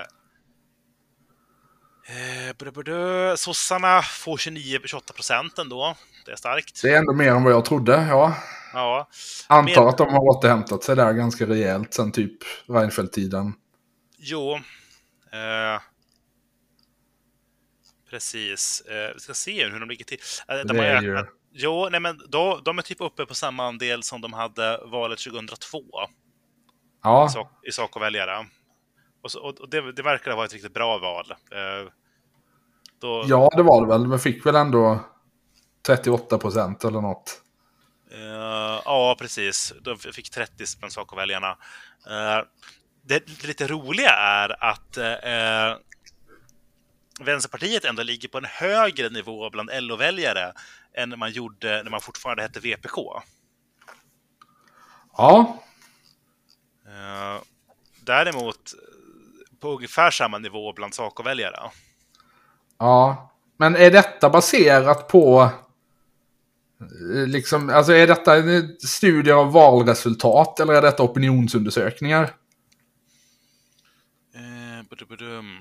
eh. Sossarna får 29-28 procent ändå. Det är starkt. Det är ändå mer än vad jag trodde, ja. Ja. Antar Med- att de har återhämtat sig där ganska rejält sen typ Reinfeldt-tiden. Jo. Eh, precis. Eh, vi ska se hur de ligger till. Eh, de Det är ju- Jo, nej men då, de är typ uppe på samma andel som de hade valet 2002 Ja, i sak- i sak och väljare. Och, så, och det, det verkar ha varit ett riktigt bra val. Eh, då, ja det var det väl. Men fick väl ändå 38 procent eller något. Eh, ja, precis. De fick 30 spänn sak och väljarna. Eh, det, lite roliga är att eh, Vänsterpartiet ändå ligger på en högre nivå bland LO-väljare än man gjorde när man fortfarande hette VPK. Ja, Eh, däremot på ungefär samma nivå bland Saco-väljare. ja. Men är detta baserat på... eh, Liksom, alltså är detta en studie av valresultat eller är detta opinionsundersökningar? Eh, badum-badum.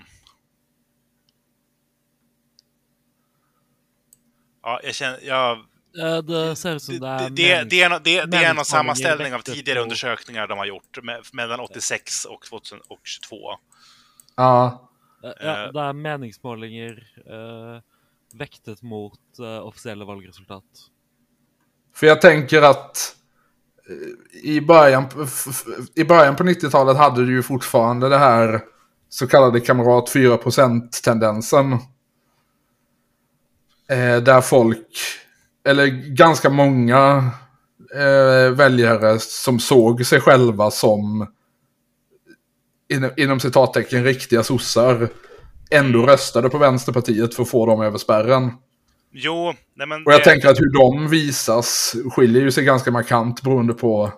Ja, jag känner... Jag, Eh, Det ser ut som det det, är det, det, är, no- det, det är någon meningsmålningar sammanställning av tidigare undersökningar de har gjort med, mellan 86 och 2022. Ja, Eh, Ja, det är meningsmålinger eh, väktet mot eh, officiella valresultat. För jag tänker att eh, i början, f- f- i början på 90-talet hade du ju fortfarande det här så kallade kamrat 4%-tendensen. Eh, där folk, eller ganska många eh, väljare som såg sig själva som inom, inom citattecken riktiga sossar ändå röstade på Vänsterpartiet för att få dem över spärren. Jo, nej men... Och jag det- tänker att hur de visas skiljer ju sig ganska markant beroende på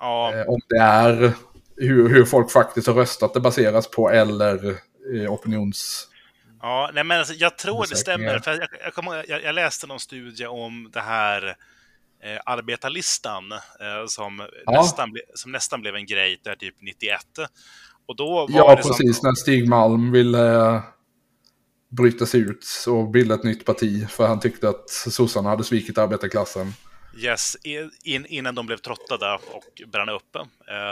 Ja, eh, om det är hur, hur folk faktiskt har röstat det baseras på eller eh, opinions... ja nej men alltså, jag tror det stämmer. För jag, jag, jag, jag läste någon studie om det här eh, arbetarlistan eh, som, Ja. nästan ble, som nästan blev en grej där typ 91. Och då var Ja, det som- precis. När Stig Malm ville bryta sig ut och bilda ett nytt parti för han tyckte att sossarna hade svikit arbetarklassen. Yes, in, innan de blev trottade och brann upp. Eh,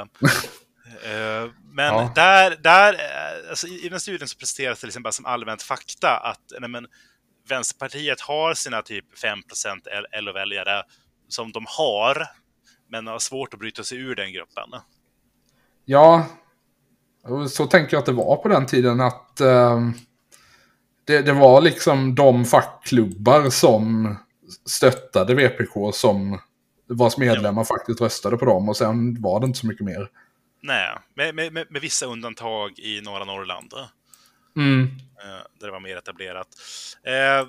eh, men Ja. där, där eh, alltså i, den studien så presenteras det liksom bara som allmänt fakta att nej, men, Vänsterpartiet har sina typ 5 LO-väljare som de har, men har svårt att bryta sig ur den gruppen. Ja, så tänker jag att det var på den tiden att eh, det, det var liksom de fackklubbar som stöttade VPK som vars medlemmar faktiskt röstade på dem och sen var det inte så mycket mer. Nej, med, med, med, vissa undantag i norra Norrland. Mm. eh, där det var mer etablerat. Eh,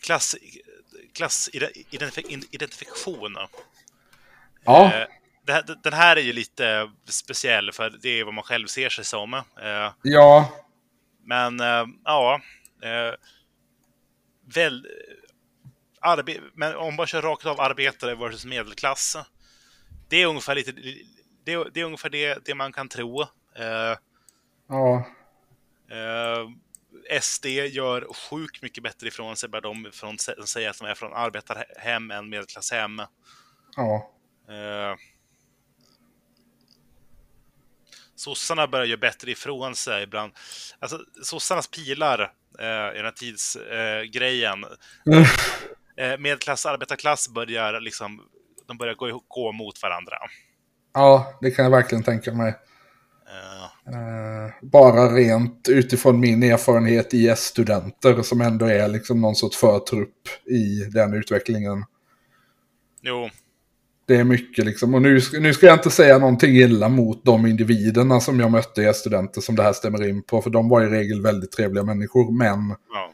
klass, klassidentifikation. Ja, Eh, det här- den här är ju lite speciell, för det är vad man själv ser sig som. Eh, ja, men eh, ja, eh, väl, arbe, men om man kör rakt av arbetare versus medelklass. Det är ungefär, lite, det, är- det, är ungefär det, det man kan tro. Eh, ja, SD gör sjukt mycket bättre ifrån sig bara de från, säger att de är från arbetarhem än medelklasshem. ja. Sossarna börjar göra bättre ifrån sig ibland. Alltså, sossarnas pilar eh, i den här tidsgrejen. Eh, grejen. eh, medelklass arbetarklass börjar liksom, de börjar gå, gå mot varandra. Ja, det kan jag verkligen tänka mig. Eh, bara rent utifrån min erfarenhet i S-studenter som ändå är liksom någon sorts förtrupp i den utvecklingen. jo, Det är mycket liksom, och nu, nu ska jag inte säga någonting illa mot de individerna som jag mötte i S-studenter som det här stämmer in på, för de var i regel väldigt trevliga människor, men ja.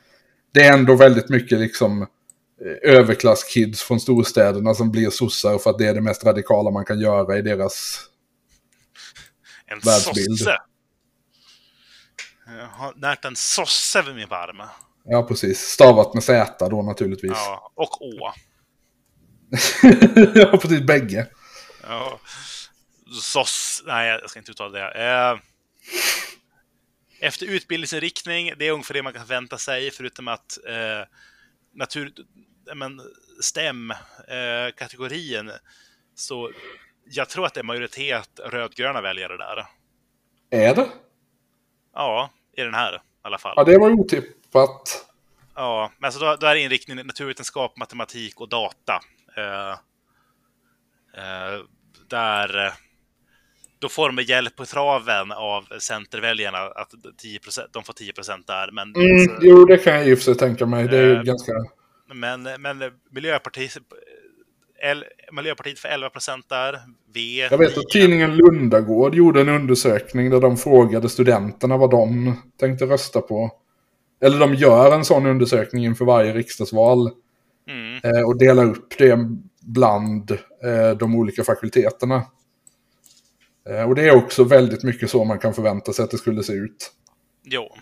det är ändå väldigt mycket liksom eh, överklasskids från storstäderna som blir sossar för att det är det mest radikala man kan göra i deras... En Världsbild. sosse. Jag har närt en sosse vid min barm. Ja, precis. Stavat med Z då naturligtvis. Ja, och å. Ja, precis. Bägge. Ja. Soss... Nej, jag ska inte uttala det. Eh, efter utbildningsinriktning, det är ungefär det man kan förvänta sig, förutom att eh, natur... eh, Men STEM-kategorin, så jag tror att det är majoritet rödgröna väljare där. Är det? Ja, i den här i alla fall. Ja, det var otippat. Ja, men alltså då, då är inriktningen naturvetenskap, matematik och data. Eh, eh, där eh, då får de hjälp på traven av centerväljarna att 10%, de får 10% där. Men, Mm, jo, det kan jag och för sig tänka mig. Det är ju ganska... men, men Miljöpartiet, L, Miljöpartiet får 11 där. V Jag vet att 9. tidningen Lundagård gjorde en undersökning där de frågade studenterna vad de tänkte rösta på. Eller de gör en sån undersökning inför varje riksdagsval Mm, eh, och delar upp det bland eh, de olika fakulteterna. Eh, och det är också väldigt mycket så man kan förvänta sig att det skulle se ut. jo.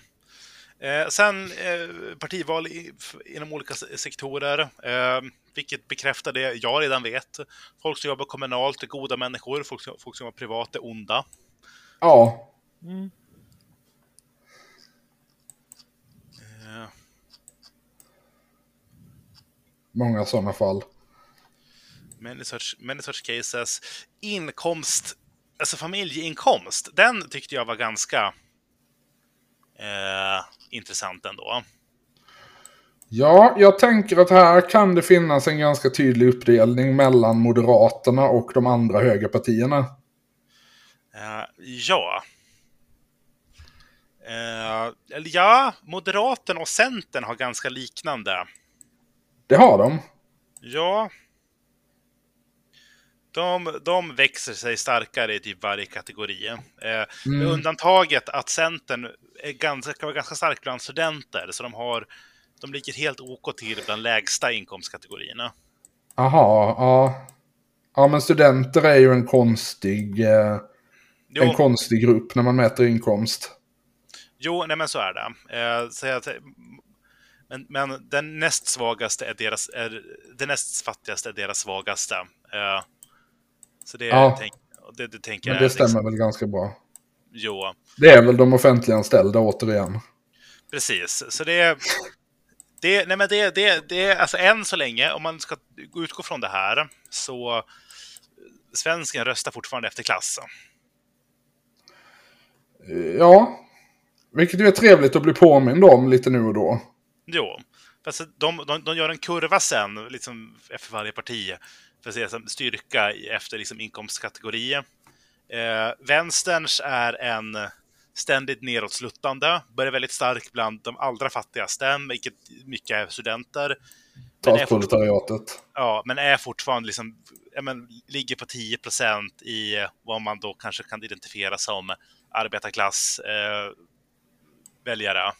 Eh, sen eh, partival i, inom olika se- sektorer, eh, vilket bekräftar det jag redan vet. Folk som jobbar kommunalt är goda människor, folk som, folk som jobbar privat är onda. Ja, Mm. Många sådana fall. many, such, many such cases. Inkomst, alltså familjeinkomst, den tyckte jag var ganska eh, intressant ändå. Ja, jag tänker att här kan det finnas en ganska tydlig uppdelning mellan Moderaterna och de andra högerpartierna. Eh, ja. Eller ja, Moderaterna och Centern har ganska liknande. Det har de. Ja. De, de växer sig starkare i typ varje kategori. Eh, Med Mm. undantaget att Centern är ganska, kan vara ganska stark bland studenter, så de har de ligger helt OK till bland lägsta inkomstkategorierna. Aha, ja. Ja, men studenter är ju en konstig, eh, en konstig grupp när man mäter inkomst. jo nej men så är det. Eh, så att, men, men den näst svagaste är deras, är, den näst fattigaste är deras svagaste. Eh, så det, Ja. tänk, det, det tänker Men jag. det stämmer väl ganska bra. Jo, Det är väl de offentliganställda återigen. Precis, så det... det nej men det, det, det är alltså än så länge, om man ska utgå från det här, så svensken röstar fortfarande efter klass. Eh, Ja, vilket ju är trevligt att bli påmind om lite nu och då. Jo, fast de, de, de gör en kurva sen, liksom efter varje parti, för att se styrka efter liksom inkomstkategori. Eh, vänsterns är en ständigt nedåtsluttande, börjar väldigt stark bland de allra fattigaste, vilket mycket är studenter. Statsproletariatet. Ja, men är fortfarande liksom, men, ligger på 10% i vad man då kanske kan identifiera som arbetarklass eh, väljare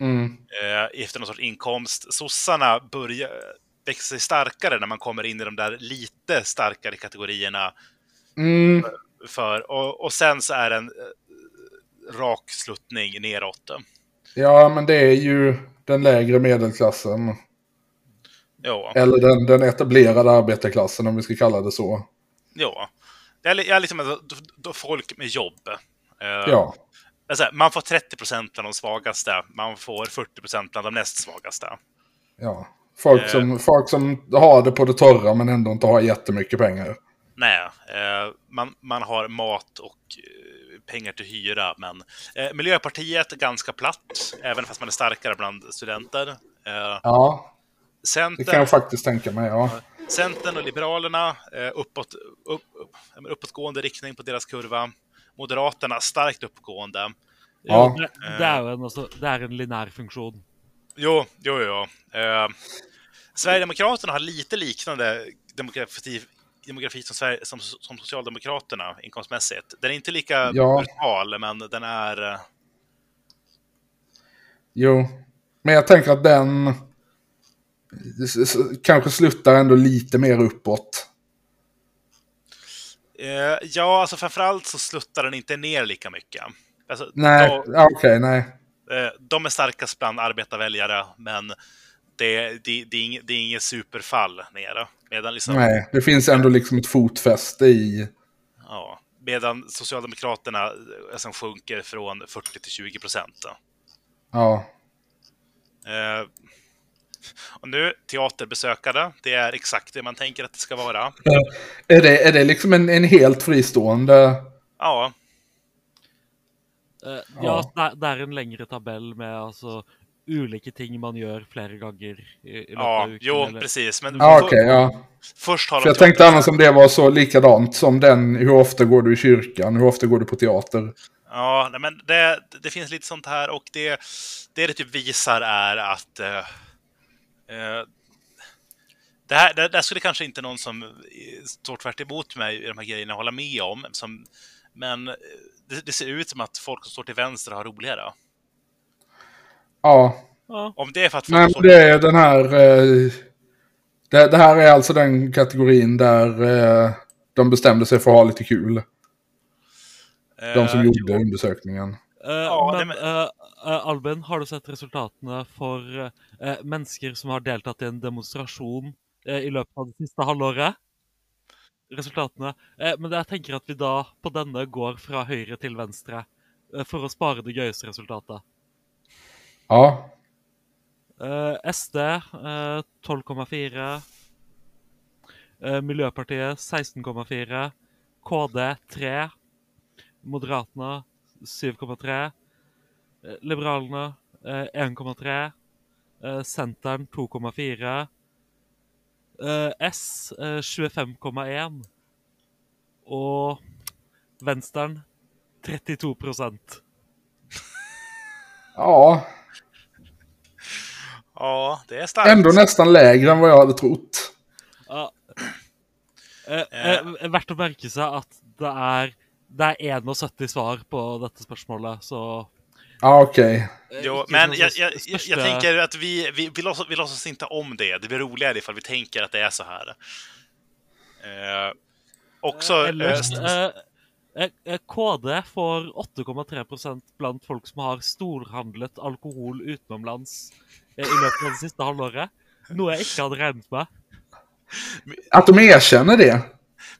Mm. eh, efter någon sorts inkomst. Sossarna börjar växa sig starkare när man kommer in i de där lite starkare kategorierna. Mm. För, och, och sen så är det en eh, rak sluttning neråt. Ja, men det är ju den lägre medelklassen. Ja, Eller den, den etablerade arbetarklassen om vi ska kalla det så. ja. Det är, li- jag är liksom då, då folk med jobb. Eh, Ja. Alltså, man får 30 bland de svagaste, man får 40% bland de näst svagaste. ja. Folk, Eh. som, folk som har det på det torra men ändå inte har jättemycket pengar. Nej, eh, man, man har mat och eh, pengar till hyra. Men eh, Miljöpartiet ganska platt, även fast man är starkare bland studenter. Eh, Ja, det Centern, kan jag faktiskt tänka mig. Ja. Centern och Liberalerna, uppåt, upp, uppåtgående riktning på deras kurva. Moderaterna starkt uppgående. Ja. Jo, det, det, er jo en, altså, det er en linær funksjon. Jo, jo, jo. Eh, Sverigedemokraterna har lite liknande demografi, demografi som, Sverige, som, som Socialdemokraterna inkomstmässigt. Den är inte lika Ja. brutal, men den är... eh, Jo, men jag tänker att den kanske sluttar ändå lite mer uppåt. Eh, ja, alltså framförallt så sluttar den inte ner lika mycket. Alltså, Nej, ja, okej, nej. eh, de är starkast bland arbetarväljare, men det, det, det, är inget, det är inget superfall nere. Medan, liksom, Nej, det finns ändå liksom ett fotfäste i... ja, medan Socialdemokraterna alltså, sjunker från 40 till 20 procent. Ja, Eh, och nu, teaterbesökare, det är exakt det man tänker att det ska vara. är det, är det liksom en, en helt fristående... Ja, Eh, ja, Ja. det, er en lengre tabell med altså ulike ting man gjør flere ganger i, ja uken. jo, eller- precis. Men Ja, för- okej, ja. först har För jag tänkte annars om det var så likadant som den hur ofta går du i kyrkan, hur ofta går du på teater. Ja, nej, men det, det finns lite sånt här och det det, det typ visar är att eh, eh, det, här, det, det skulle kanske inte någon som eh, står tvärt emot mig i de här grejerna hålla med om. Som, men eh, det, det ser ut som att folk som står till vänster har roligare. Ja, Ja. Om det är för att folk men som står det är den här... Eh, det, det här är alltså den kategorin där eh, de bestämde sig för att ha lite kul. De som eh, gjorde undersökningen. Eh, Ja, men det eh, eh, Albin, har du sett resultatene for eh, mennesker som har deltatt i en demonstrasjon eh, i løpet av det siste halvåret? Resultatene. Men jeg tenker at vi da på denne går fra høyre til venstre for å spare det gøyeste resultatet. Ja, SD eh, 12,4. Eh, Miljøpartiet 16,4. KD 3. Moderatene 7,3. Eh, Liberalene eh, 1,3. Eh, Senteren 2,4. Eh, S eh, 25,1. Og Venstren 32% ja, Ja, det är starkt. ändå nästan lägre än vad jag hade trott. Ja. Eh, eh, verdt å merke seg at det er, det er 71 svar på dette spørsmålet, så Ja, okej. eh, Jo, men jag, jag, jag, jag tänker att vi, vi, vi, låtsas, vi låtsas inte om det. Det blir roligare ifall vi tänker att det är så här. Eh, också... Eh, eh, Ellers st- eh, KD får 8,3% blant folk som har storhandlet alkohol utenomlands eh, i løpet av det siste halvåret. Noe jeg ikke hadde regnet med. Att de erkänner det.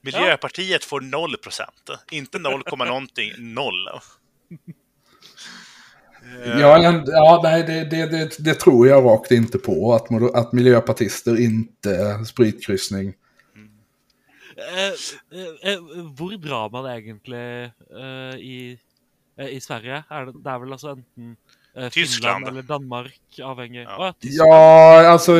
Miljöpartiet får 0 procent. Inte 0, någonting, 0. Ja, en- ja nej, det, det, det, det tror jag rakt inte på. Att, att miljöpartister inte spritkryssning. Eh, eh, eh, hvor drar man egentlig eh, i, eh, i Sverige? Er det, det er vel altså enten eh, Tyskland. Finland eller Danmark, avhengig Ja. Ja. Ja, alltså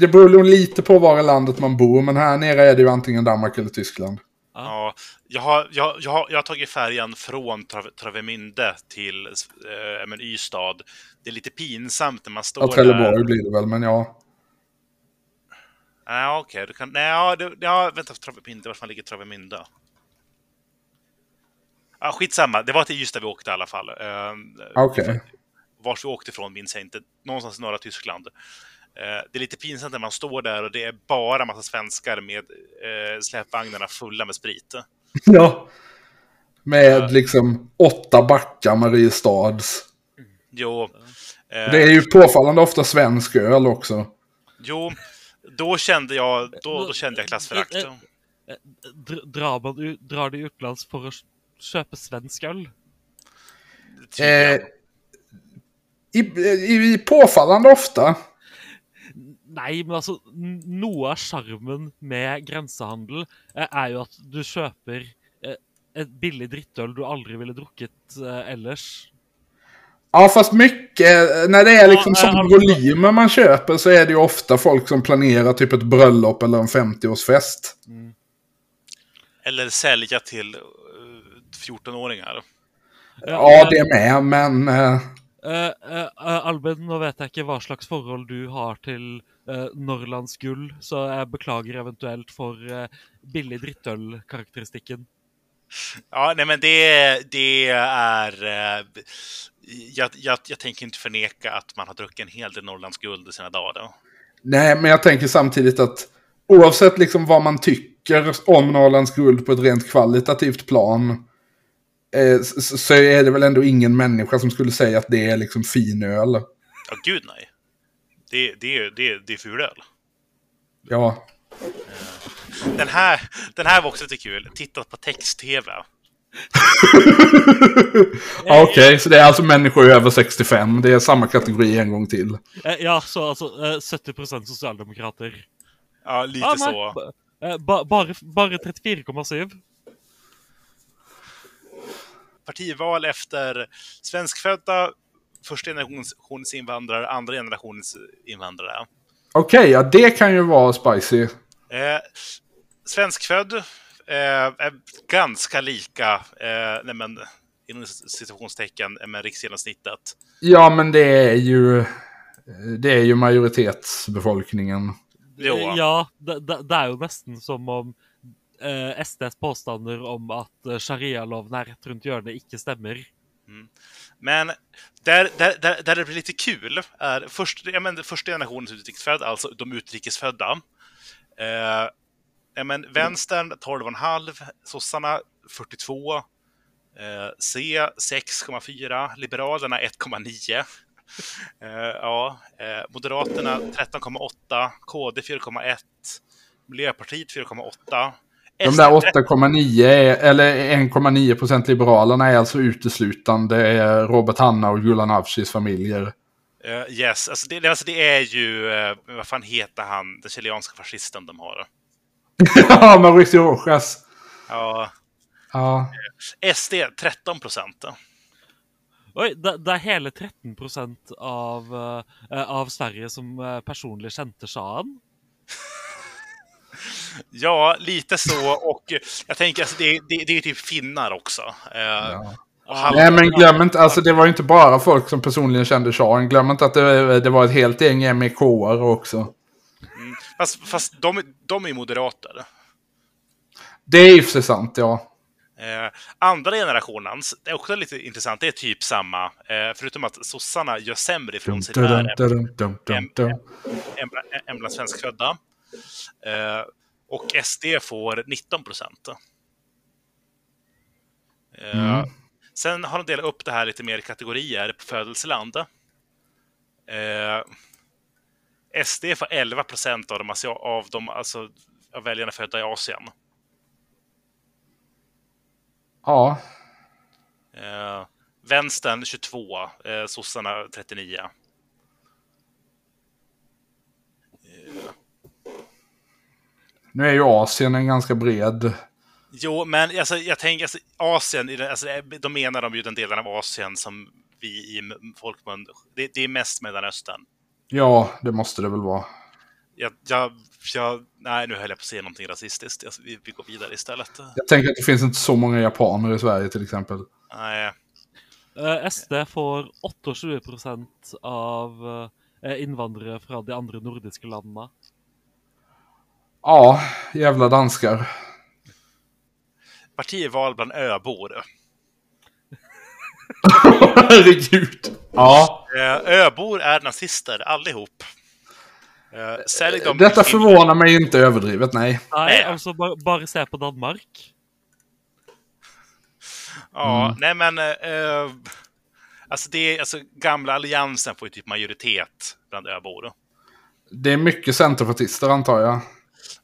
det beror lite på var i landet man bor. Men här nere är det ju antingen Danmark eller Tyskland. Ja, jag, har, jag, jag, har, jag har tagit färjan från Tra- Travemünde till eh, men Ystad. Det är lite pinsamt när man står Ja, Trelleborg där. blir det väl, men ja. Ja, okej. du kan... Nej, ja, ja, vänta. Travemünde, var fan ligger Travemünde? Ja, skitsamma. Det var till Ystad vi åkte i alla fall. Eh, Okej. Vart vi åkte ifrån minns jag inte. Någonstans i norra Tyskland. Eh, det är lite pinsamt när man står där och det är bara massa svenskar med eh, släpvagnarna fulla med sprit. [LAUGHS] Ja. Med Ja. liksom åtta backar Mariestads. Jo, eh, Det är ju påfallande ofta svensk öl också. jo då kände jag, då, då kände jag klassförakt. Dr- Drar, man, ut- drar de utenlands for å kjøpe svensk øl? Eh, i, I påfallande ofta. Nei, men altså, n- noe av sjarmen med grensehandel eh, er jo at du kjøper eh, ett billigt drittöl du aldrig ville druckit eh, ellers. Ja, fast mycket, när det är liksom Ja, sån volymer man köper så är det ju ofta folk som planerar typ ett bröllop eller en 50-årsfest. Eller sälja till eh, 14-åringar. Ja, det med, men... eh, Eh, eh, eh, Albin, nå vet jeg ikke hva slags forhold du har til uh, Norrlands gull, så jeg beklager eventuelt for uh, billig drittøl-karakteristikken. Ja, nej men det, det är... eh, Jag, jag, jag tänker inte förneka att man har druckit en hel del Norrlands guld i sina dagar. Då. Nej, men jag tänker samtidigt att oavsett liksom vad man tycker om Norrlands guld på ett rent kvalitativt plan eh, så, så är det väl ändå ingen människa som skulle säga att det är liksom fin öl. Ja, gud nej. Det, det, är- det, är- det är fulöl. Ja, Den här, den här var också lite kul. Tittat på text-tv. [LAUGHS] Ja, Okej, så det är alltså människor över 65. Det är samma kategori en gång till. Eh, ja, så altså eh, 70% sosialdemokrater. Ja, lite Ah, så. ba- eh, ba, bare, bare 34,7. Partival efter svenskfödda, första generationens invandrare, andra generationens invandrare. Okej, ja det kan ju vara spicy. Eh, svenskfödd eh, är ganska lika, eh, nej men, inom situationstecken, med riksgenomsnittet. Ja, men det är ju... Det är ju majoritetsbefolkningen. Jo. Eh, Ja, det, det, er jo nesten som om eh, SDs påstander om at eh, sharialoven er rett rundt hjørnet, ikke stemmer. Men där, där, där, där det blir lite kul är först, jag menar, första generationens utrikesfödda, alltså de utrikesfödda. Eh, ja, vänstern 12,5, sossarna 42, eh, C 6,4, Liberalerna 1,9. Eh, ja, eh, Moderaterna 13,8, KD 4,1, Miljöpartiet 4,8. De där 8,9 är- eller 1,9 procent liberalerna är alltså uteslutande eh, Robert Hanna och Gulan Avcis familjer. Eh, yes, alltså det, alltså det är ju, eh, vad fan heter han, den chilenska fascisten de har. [LAUGHS] Ja, Mauricio Rojas. Ja, Ja. SD 13 procent. Oi, det, det er hele 13 av, eh, av Sverige som eh, personlig kjente sjahen. [LAUGHS] Ja, lite så. Och jag tänker, alltså, det, det, det är ju typ finnar också. Eh, halva- Nej, men glöm inte, alltså det var ju inte bara folk som personligen kände shahen. Glöm inte att det, det var ett helt gäng MEK-are också. Fast, fast de, de är ju moderater. Det är ju för sig sant, ja. Eh, andra generationens, det är också lite intressant, det är typ samma. Eh, förutom att sossarna gör sämre ifrån sig där än bland svenskfödda. Eh, och SD får 19 procent. Eh, Mm. Sen har de delat upp det här lite mer i kategorier på födelseland. Eh, SD får 11 procent av de, av de alltså, av väljarna födda i Asien. Ja. Eh, vänstern 22, eh, sossarna 39. Nu är ju Asien en ganska bred... Jo, men alltså, jag tänker, alltså, Asien, alltså, de menar de ju den delen av Asien som vi i folkmun, det, det är mest Mellanöstern. Ja, det måste det väl vara. Jag, jag, jag, nej, nu höll jag på att säga någonting rasistiskt. Jag, vi, vi går vidare istället. Jag tänker att det finns inte så många japaner i Sverige till exempel. Nej, Eh, SD får 28% av eh, innvandrere fra de andre nordiske landene. Ja, jävla danskar. partival bland öbor. Herregud. Ja. Eh, öbor är nazister, allihop. Eh, sälj dem Detta förvånar mig inte överdrivet, nej. Nej. altså bare, bare se på Danmark. Ja, Mm. nej men... Eh, alltså, det är, alltså gamla alliansen får ju typ majoritet bland öbor. Det är mycket centerpartister antar jag.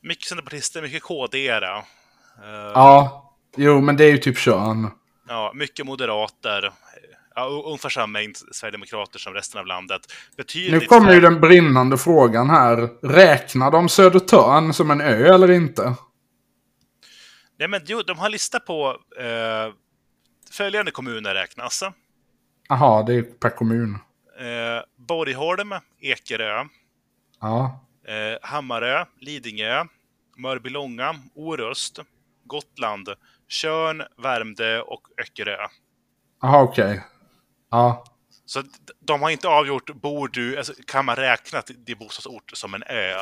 Mycket centerpartister, mycket KD-are. Eh, Ja. Jo, men det är ju typ kön. ja, mycket moderater. Ja, ungefär samma mängd sverigedemokrater som resten av landet. Betydligt Nu kommer ju den brinnande frågan här. Räknar de Södertörn som en ö eller inte? Nej, men jo, de har lista på eh, följande kommuner räknas. Jaha, det är per kommun. Eh, Borgholm, Ekerö, Ja. Eh, Hammarö, Lidingö, Mörbylånga, Orust, Gotland, Tjörn, Värmdö och Öckerö. Jaha, okej. Ja. Så de har inte avgjort, bor du, alltså, kan man räkna din bostadsort som en ö?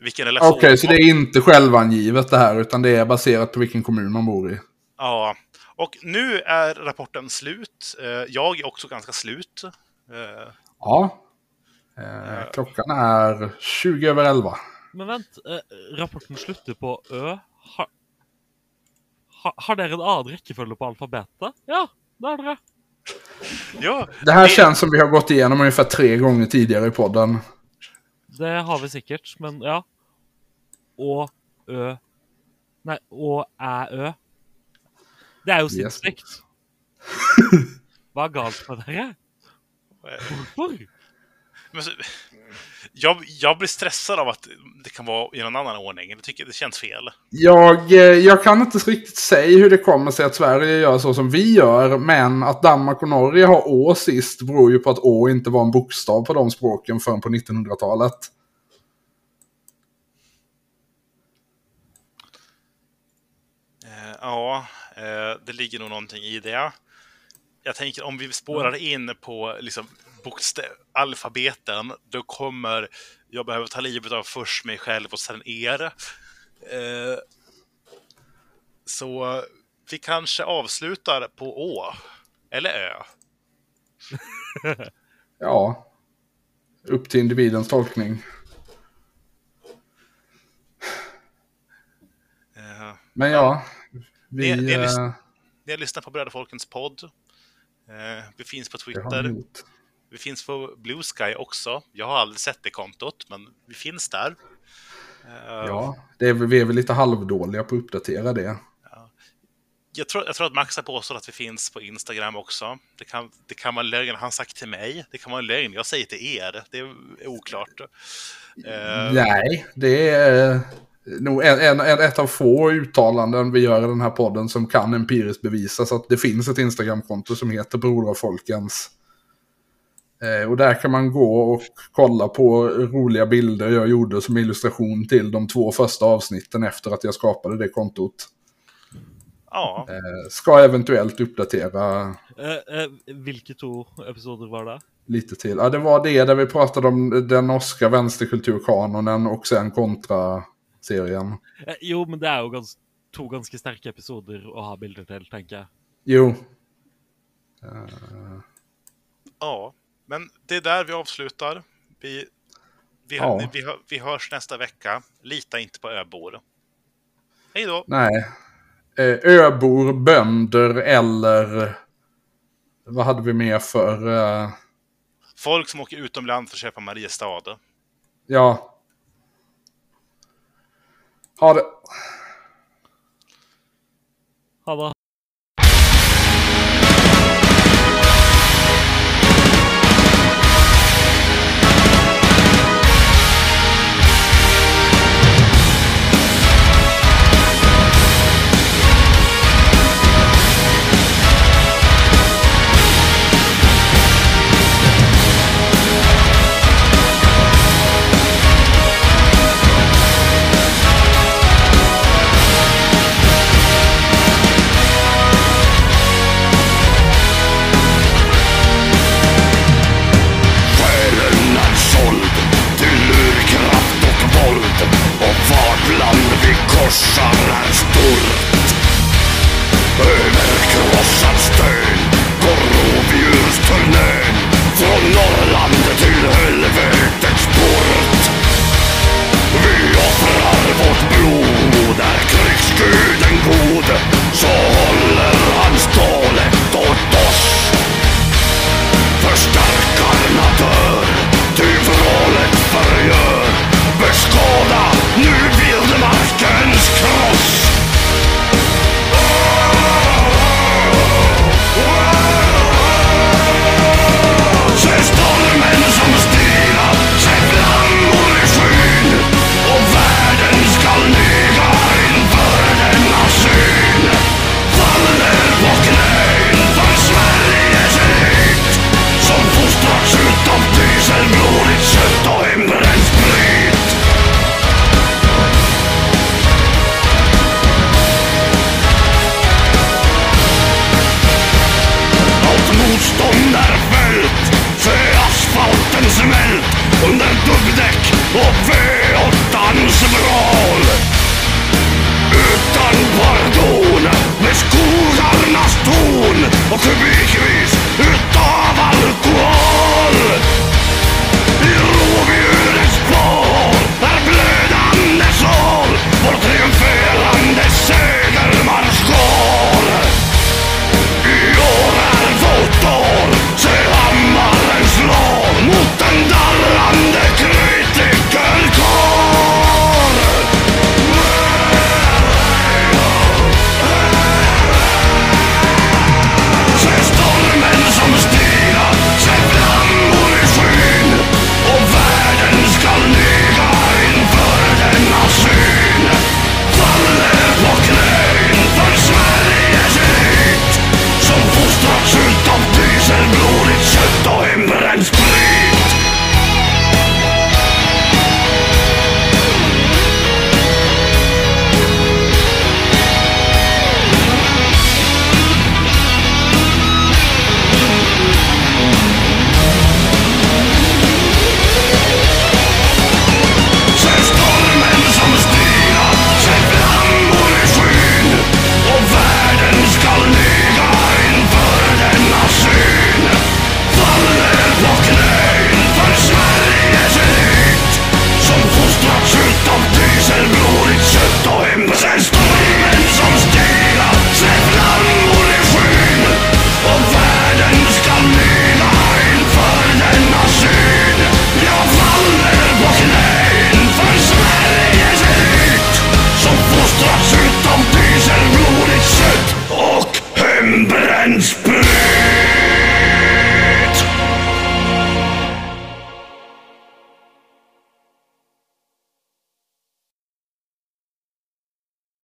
Vilken relation? Okej, så det är inte självangivet det här, utan det är baserat på vilken kommun man bor i. Ja, och nu är rapporten slut. Eh, Jag är också ganska slut. Eh, Ja. Eh, klockan är 20 över 11. Men vent, eh, rapporten slutter på Ø. Har, ha, har dere en annen rekkefølge på alfabetet? Ja, det har dere. Ja, Det här Det- känns som vi har gått igenom ungefär tre gånger tidigare i podden. Det har vi sikkert, men ja. Og Ø Nei, og Æ-Ø. Det er jo Yes. sinnssykt. [LAUGHS] Hva er galt med dere? Hvorfor? Men så, jag, jag blir stressad av att det kan vara i någon annan ordning. Jag tycker det känns fel. Jag, eh, jag kan inte riktigt säga hur det kommer sig att Sverige gör så som vi gör, men att Danmark och Norge har Å sist beror ju på att Å inte var en bokstav på de språken förrän på 1900-talet. Eh, ja, eh, det ligger nog någonting i det. Jag tänker om vi spårar in på liksom, bokstäv, alfabeten, då kommer jag behöver ta livet av först mig själv och sen er. Eh, så vi kanske avslutar på Å. Eller Ö. [LAUGHS] Ja. Upp till individens tolkning. Eh, Men ja, vi... Är eh, Ni har lyssnat på Bröderfolkens podd. Eh, vi finns på Twitter. Vi finns på Blue Sky också. Jag har aldrig sett det kontot, men vi finns där. Eh, Ja, det är, vi är väl lite halvdåliga på att uppdatera det. jag, tror, jag tror att Max har påstått att vi finns på Instagram också. Det kan, det kan vara en lögn han sagt till mig. Det kan vara en lögn jag säger till er. Det är oklart. Eh, Nej, det är nog en, en, ett av få uttalanden vi gör i den här podden som kan empiriskt bevisas att det finns ett Instagramkonto som heter Broder Folkens. Eh, och där kan man gå och kolla på roliga bilder jag gjorde som illustration till de två första avsnitten efter att jag skapade det kontot. ja, Eh, ska eventuellt uppdatera Eh, eh, hvilke to episoder var det? lite till. Ja, det var det där vi pratade om den norska vänsterkulturkanonen och sen kontra serien. Eh, jo, men det er jo gans to ganske sterke episoder å ha bilder til, tenker jeg. Jo, ja, men det är där vi avslutar. Vi, vi, Ja. vi, vi hörs nästa vecka. Lita inte på öbor. Hej då! nej. Eh, öbor, bönder eller vad hade vi mer för? Eh, Folk som åker utomlands för att köpa Mariestad. ja. Ha det. Ha det.